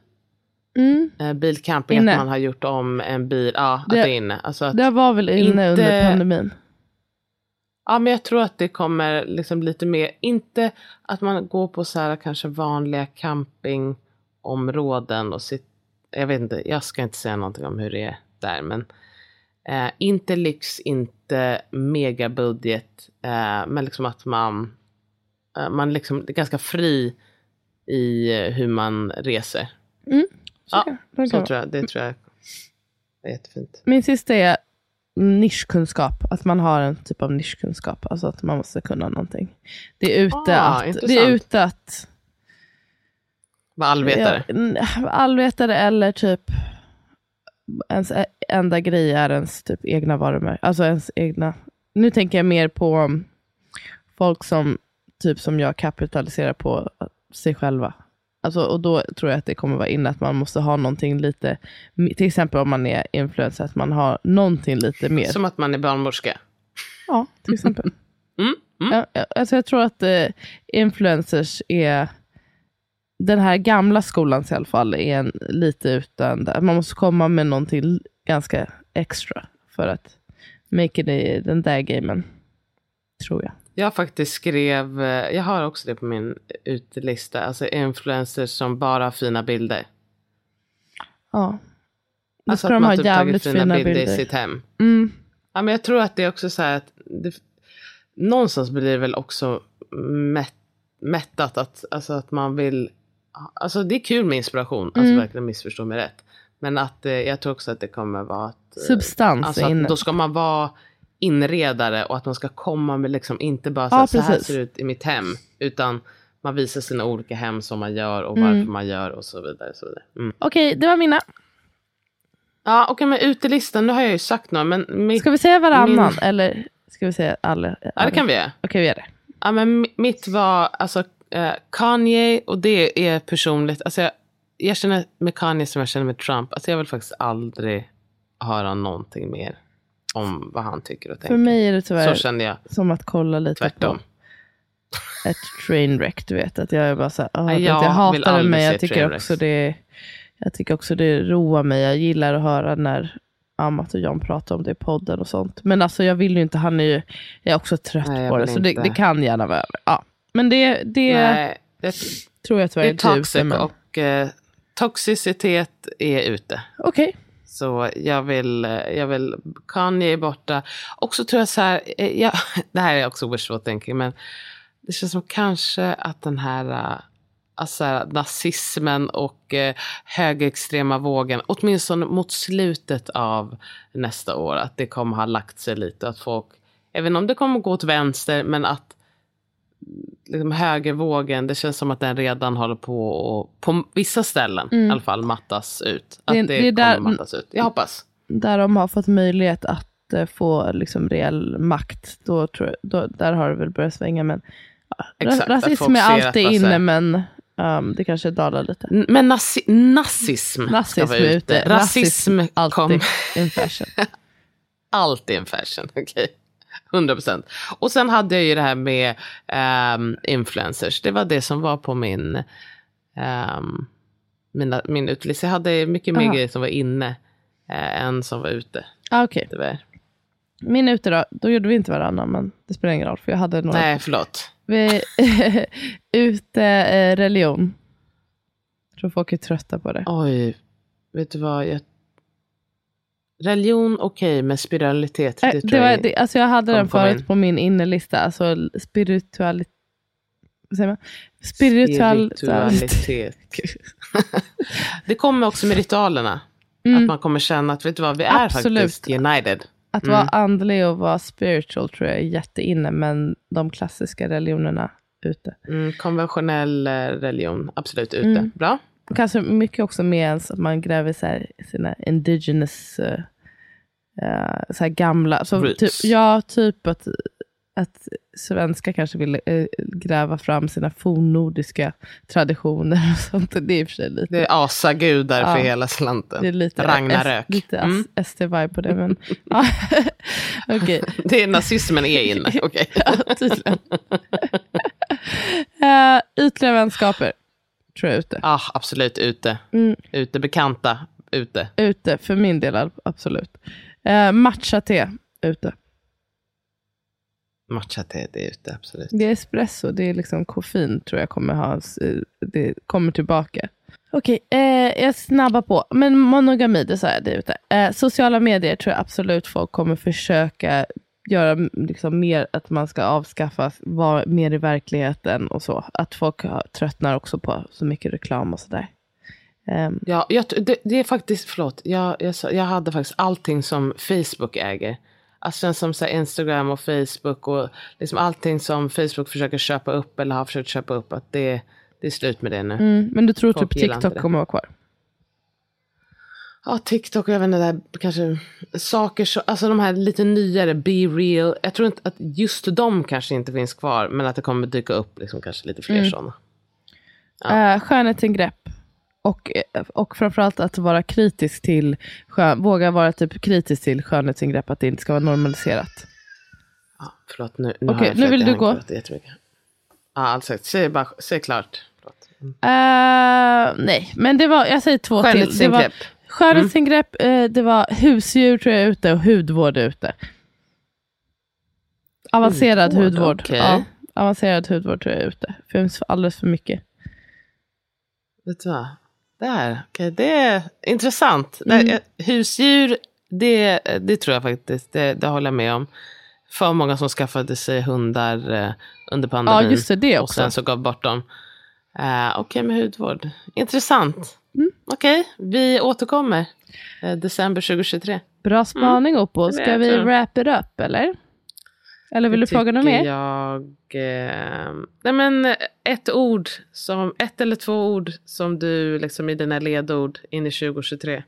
mm, Eh, bilcamping, Inne. att man har gjort om en bil. Ja, att Det- det är inne. Alltså att, det var väl inne Inte- under pandemin. ja, men jag tror att det kommer liksom lite mer, inte att man går på så här kanske vanliga campingområden och sitter, jag vet inte, jag ska inte säga någonting om hur det är där, men eh, inte lyx, inte megabudget, eh, men liksom att man, eh, man liksom är ganska fri i eh, hur man reser. Mm, så Ja, så vara. tror jag, det tror jag är jättefint. Min sista är nischkunskap. Att man har en typ av nischkunskap. Alltså att man måste kunna någonting. Det är ute, Ah, att, det är intressant. ute att... Var allvetare. Ja, allvetare eller typ ens enda grej är ens typ egna varumärken. Alltså ens egna. Nu tänker jag mer på folk som typ som jag kapitaliserar på sig själva. Alltså, och då tror jag att det kommer vara inne att man måste ha någonting lite, till exempel om man är influencer, att man har någonting lite mer. Som att man är barnmorska. Ja, till exempel. *laughs* Mm, mm. Ja, ja, alltså jag tror att eh, influencers är, den här gamla skolans i alla fall, är en, lite utan, man måste komma med någonting ganska extra för att make it i den där gamen. Tror jag. Jag faktiskt skrev, eh, jag har också det på min utelista, alltså influencers som bara har fina bilder. Ja. Då Alltså ska att de ha typ jävligt fina fina bilder, bilder. i sitt hem. Mm. Ja, men jag tror att det är också så här att det, någonstans blir det väl också mätt, mättat att, alltså att man vill, alltså det är kul med inspiration, alltså Mm. verkligen missförstå mig rätt. Men att eh, jag tror också att det kommer vara att, eh, Substans alltså att då ska man vara inredare och att man ska komma med liksom inte bara så, Ja, så här ser det ut i mitt hem, utan man visar sina olika hem som man gör och Mm. varför man gör och så vidare. Och så vidare. Mm. Okej, det var mina. Ja, okej, men utelistan, nu har jag ju sagt några, men mitt, Ska vi säga varannan? Min- Eller ska vi säga alla? ja, det kan vi göra. Okej, vi gör det. Ja, men mi- mitt var alltså eh, Kanye och det är personligt. Alltså jag, jag känner med Kanye som jag känner med Trump. Alltså jag vill faktiskt aldrig höra någonting mer om vad han tycker och tänker. För mig är det tyvärr Så kände jag som att kolla lite tvärtom. på ett trainwreck, du vet. Att jag är bara så här, vet, jag jag hatar det, men jag tycker, trainwrecks. också det, jag tycker också det roar mig. Jag gillar att höra när Amat och John pratar om det i podden och sånt. Men alltså jag vill ju inte, han är ju, jag är också trött Nej, på det. vill Så det, inte. det kan gärna vara över. Ja. Men det, det Nej, det, tror jag tyvärr är toxic Men... och eh, toxicitet är ute. Okej. Så jag vill, eh, jag vill, Kanye är borta. Och så tror jag så här, eh, jag, *laughs* det här är också wishful thinking, men det känns som kanske att den här alltså, så här, nazismen och eh, högerextrema vågen, åtminstone mot slutet av nästa år, att det kommer ha lagt sig lite. Att folk, även om det kommer gå åt vänster, men att liksom, högervågen, det känns som att den redan håller på och på vissa ställen i alla fall mattas ut. Att det, Mm. Det- det är kommer där- mattas ut. Jag hoppas. Där de har fått möjlighet att eh, få liksom reell makt, då tror jag, då, där har det väl börjat svänga. Men, Exakt, att rasism är att alltid inne, men um, det kanske dalar lite. Men nazi nazism, Nazism ska vara ute. ute. Rasism alltid kom in fashion. *laughs* alltid en fashion. *laughs* Okej. 100 procent. Och sen hade jag ju det här med ehm, influencers. Det var det som var på min, um, mina, min utelista. Jag hade mycket mer grejer som var inne eh, än som var ute. Ah, Tyvärr. min ute då, då gjorde vi inte varannan, men det spelar ingen roll, för jag hade några. Nej, förlåt. Vi, *laughs* ute eh, religion. Jag tror folk är trötta på det. Oj, vet du vad? Jag... Religion okej, men spiritualitet, Eh, det tror det var, jag det, alltså jag hade den förut på min innerlista. Alltså spiritualitet. Spiritual... Spiritualitet. *laughs* det kommer också med ritualerna. Mm. Att man kommer känna att vet du vad, vi är Absolut. faktiskt united. Att Mm. vara andlig och vara spiritual tror jag är jätteinne, men de klassiska religionerna ute. Mm, konventionell eh, religion, absolut ute. Mm. Bra. Kanske mycket också med att man gräver så här, sina indigenous, eh, så här gamla, så Roots. typ, ja, typ att, att svenskar kanske vill eh, gräva fram sina fornnordiska traditioner och sånt. Det är i och för sig lite, Det är asagudar Ja. för hela slanten. det är lite, Ragnarök. S, lite Mm. SD-vibe på det. Men. *laughs* *laughs* Okej, Det är nazismen är inne. *laughs* Okej. ja, tydligen. uh, ytliga vänskaper tror jag ute. ah, absolut ute. Mm. Ute, bekanta, ute. Ute, för min del absolut. Uh, matcha-te, ute. Matcha-te, det är ute, absolut. Det är espresso, det är liksom koffein tror jag kommer ha, eh, det kommer tillbaka. Okej, eh, jag snabbar på. Men monogami, det sa jag, det är ute. Eh, sociala medier tror jag absolut folk kommer försöka göra liksom mer att man ska avskaffa, vara mer i verkligheten och så. Att folk tröttnar också på så mycket reklam och sådär. Ehm, Ja, jag, det, det är faktiskt, förlåt, jag, jag, jag hade faktiskt allting som Facebook äger. Alltså som så Instagram och Facebook och liksom allting som Facebook försöker köpa upp eller har försökt köpa upp. Att det, det är slut med det nu. mm, men du tror Folk typ gillar inte TikTok kommer vara kvar? Ja, TikTok och även det där kanske saker, så, alltså de här lite nyare, Be Real. Jag tror inte att just de kanske inte finns kvar, men att det kommer dyka upp liksom kanske lite fler Mm. sådana. Ja. skönhetsingrepp. Och, eh, och framförallt att vara kritisk till, skön, våga vara typ kritisk till skönhetsingrepp, att det inte ska vara normaliserat. Ja, förlåt, nu, nu, jag nu vill du gå. Ja, alltså, säg, bara, säg klart. Förlåt. Eh, nej, men det var, jag säger två till. Det var Skönhetsingrepp. skönhetsingrepp, eh, det var husdjur tror jag ute och hudvård ute. Avancerad Hudvård, hudvård. okej. Ja, avancerad hudvård tror jag är ute. Det finns alldeles för mycket. Vet du vad? Där, okej, det är intressant. Mm. Det, är- husdjur, det, det tror jag faktiskt, det, det håller jag med om. För många som skaffade sig hundar eh, under pandemin. Ja, just det, det Och också. sen så gav bort dem. Uh, okej, med hudvård. Intressant. Mm. Okej, vi återkommer. Eh, december 2023. Bra spaning Oppo. det Ska vi wrap it up eller? Eller vill Det du fråga något mer? Jag, eh, nej men ett ord, som, ett eller två ord som du liksom i dina ledord in i 2023.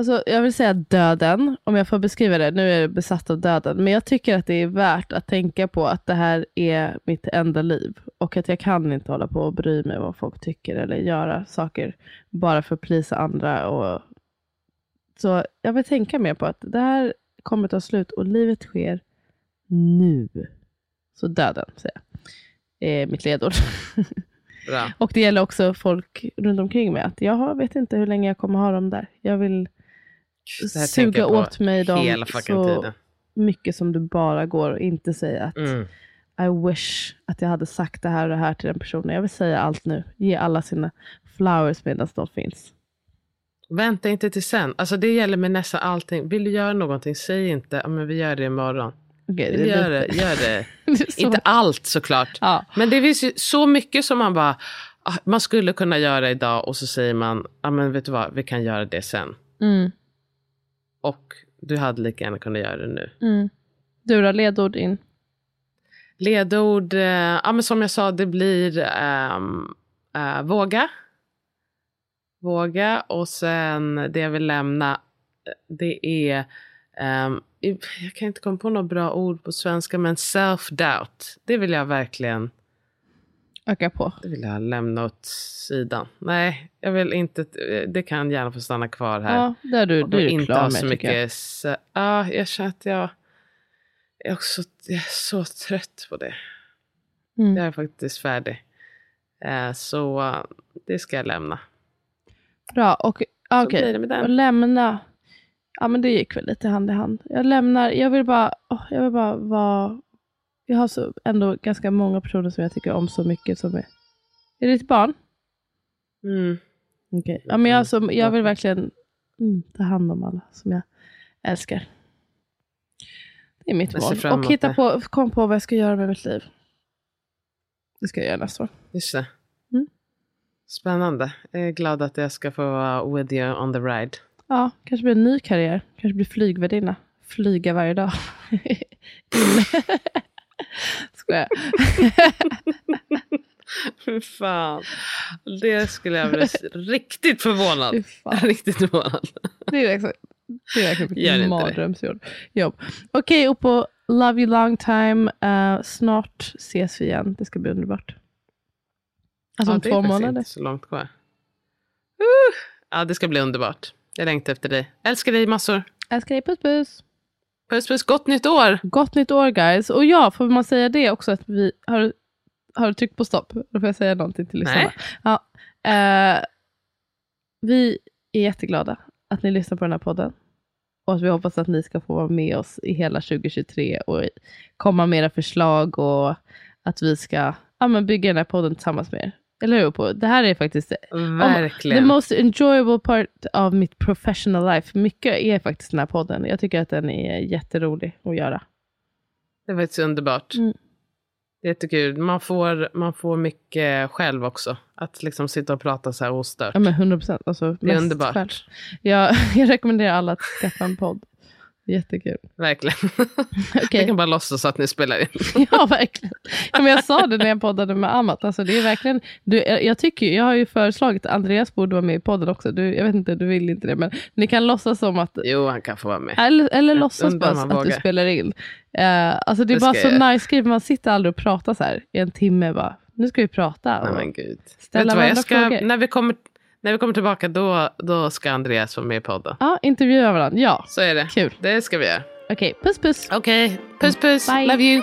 Alltså, jag vill säga döden, om jag får beskriva det. Nu är jag besatt av döden. Men jag tycker att det är värt att tänka på att det här är mitt enda liv. Och att jag kan inte hålla på och bry mig vad folk tycker eller göra saker bara för att plisa andra. Och... Så jag vill tänka mer på att det här kommer ta slut och livet sker nu. Så döden, säger jag. Är mitt ledord. *laughs* Bra. Och det gäller också folk runt omkring mig. Att jag vet inte hur länge jag kommer ha dem där. Jag vill suga åt mig dem så tiden. mycket som det bara går. Inte säga att Mm. I wish att jag hade sagt det här och det här till den personen. Jag vill säga allt nu. Ge alla sina flowers medan de finns. Vänta inte till sen. Alltså det gäller med nästan allting. Vill du göra någonting, säg inte men vi gör det imorgon. Vill det gör det, gör *laughs* det. det så- Inte allt såklart. Ja. Men det finns ju så mycket som man bara, ah, man skulle kunna göra idag och så säger man, ja ah, men vet du vad, vi kan göra det sen. Mm. Och du hade lika gärna kunnat göra det nu. Mm. Du då, ledord in? Ledord, eh, ja men som jag sa, det blir ehm, eh, våga. Våga och sen det jag vill lämna, eh, det är, ehm, jag kan inte komma på något bra ord på svenska, men self-doubt. Det vill jag verkligen Öka på. Det vill jag lämna åt sidan. Nej, jag vill inte. Det kan gärna få stanna kvar här. Ja, där du, Och du är inte klar med så tycker jag. mycket. Så, ja, jag känner att jag, jag, är också, jag är så trött på det. Mm. Jag är faktiskt färdig. Eh, så eh, det ska jag lämna. Bra, och ah, okej. Och lämna. Ja men det gick väl lite hand i hand. Jag lämnar, jag vill bara, åh, jag vill bara vara, jag har så ändå ganska många personer som jag tycker om så mycket som är, är det ditt barn? Mm. Okej. Ja men jag, Mm. som, jag vill verkligen mm, ta hand om alla som jag älskar. Det är mitt mål. Och hitta på, kom på vad jag ska göra med mitt liv. Det ska jag göra nästa år. Just det. Mm. Spännande. Jag är glad att jag ska få vara with you on the ride. Ja, kanske blir en ny karriär. Kanske blir flygvärdinna. Flyga varje dag. *laughs* Skojar. *laughs* Fy fan. Det skulle jag bli riktigt förvånad. Riktigt förvånad. Det är verkligen, det är verkligen inte mitt det. mardrömsjobb. Jobb. Okej, och på Love you long time. eh, snart ses vi igen. Det ska bli underbart. Alltså Ja, om det är två månader. Inte så långt kvar. Uh, ja, det ska bli underbart. Jag längtar efter dig. Älskar dig massor. Älskar dig, puss puss. Puss puss, gott nytt år! Gott nytt år guys. Och ja, får man säga det också att vi har, har du tryckt på stopp? Då får jag säga någonting till lyssnarna. Nej. Ja, eh, vi är jätteglada att ni lyssnar på den här podden. Och att vi hoppas att ni ska få vara med oss i hela 2023 och komma med era förslag och att vi ska ja, men bygga den här podden tillsammans med er. Eller hur? På? Det här är faktiskt the Verkligen. most enjoyable part av mitt professional life. Mycket är faktiskt den här podden. Jag tycker att den är jätterolig att göra. Det var så underbart. Mm. Det är Jättekul. Man får, man får mycket själv också. Att liksom sitta och prata så här ostört. Ja men 100 procent. Alltså, det är underbart. Jag, *laughs* jag rekommenderar alla att skaffa en podd. Jättekul. Verkligen. *laughs* Okej. Jag kan bara låtsas att ni spelar in. *laughs* Ja, verkligen. Ja, men jag sa det när jag poddade med Amat. Alltså, det är verkligen, du, jag, jag, tycker, jag har ju föreslagit att Andreas borde vara med i podden också. Du, jag vet inte, du vill inte det. Men ni kan låtsas som att, Jo, han kan få vara med. eller, eller Jag låtsas bara att du vågar. spelar in. Eh, alltså, det är Det bara så jag nice grej. Man sitter aldrig och pratar så här i en timme. Bara, nu ska vi prata. Nej men gud. Ställa du varandra ska, frågor. när, vi kommer, när vi kommer tillbaka då, då ska Andreas vara med i podden. ja, intervjua varandra. Ja, Så är det. Kul. Det ska vi göra. okej. Puss puss. Okej, puss puss. Bye. Love you.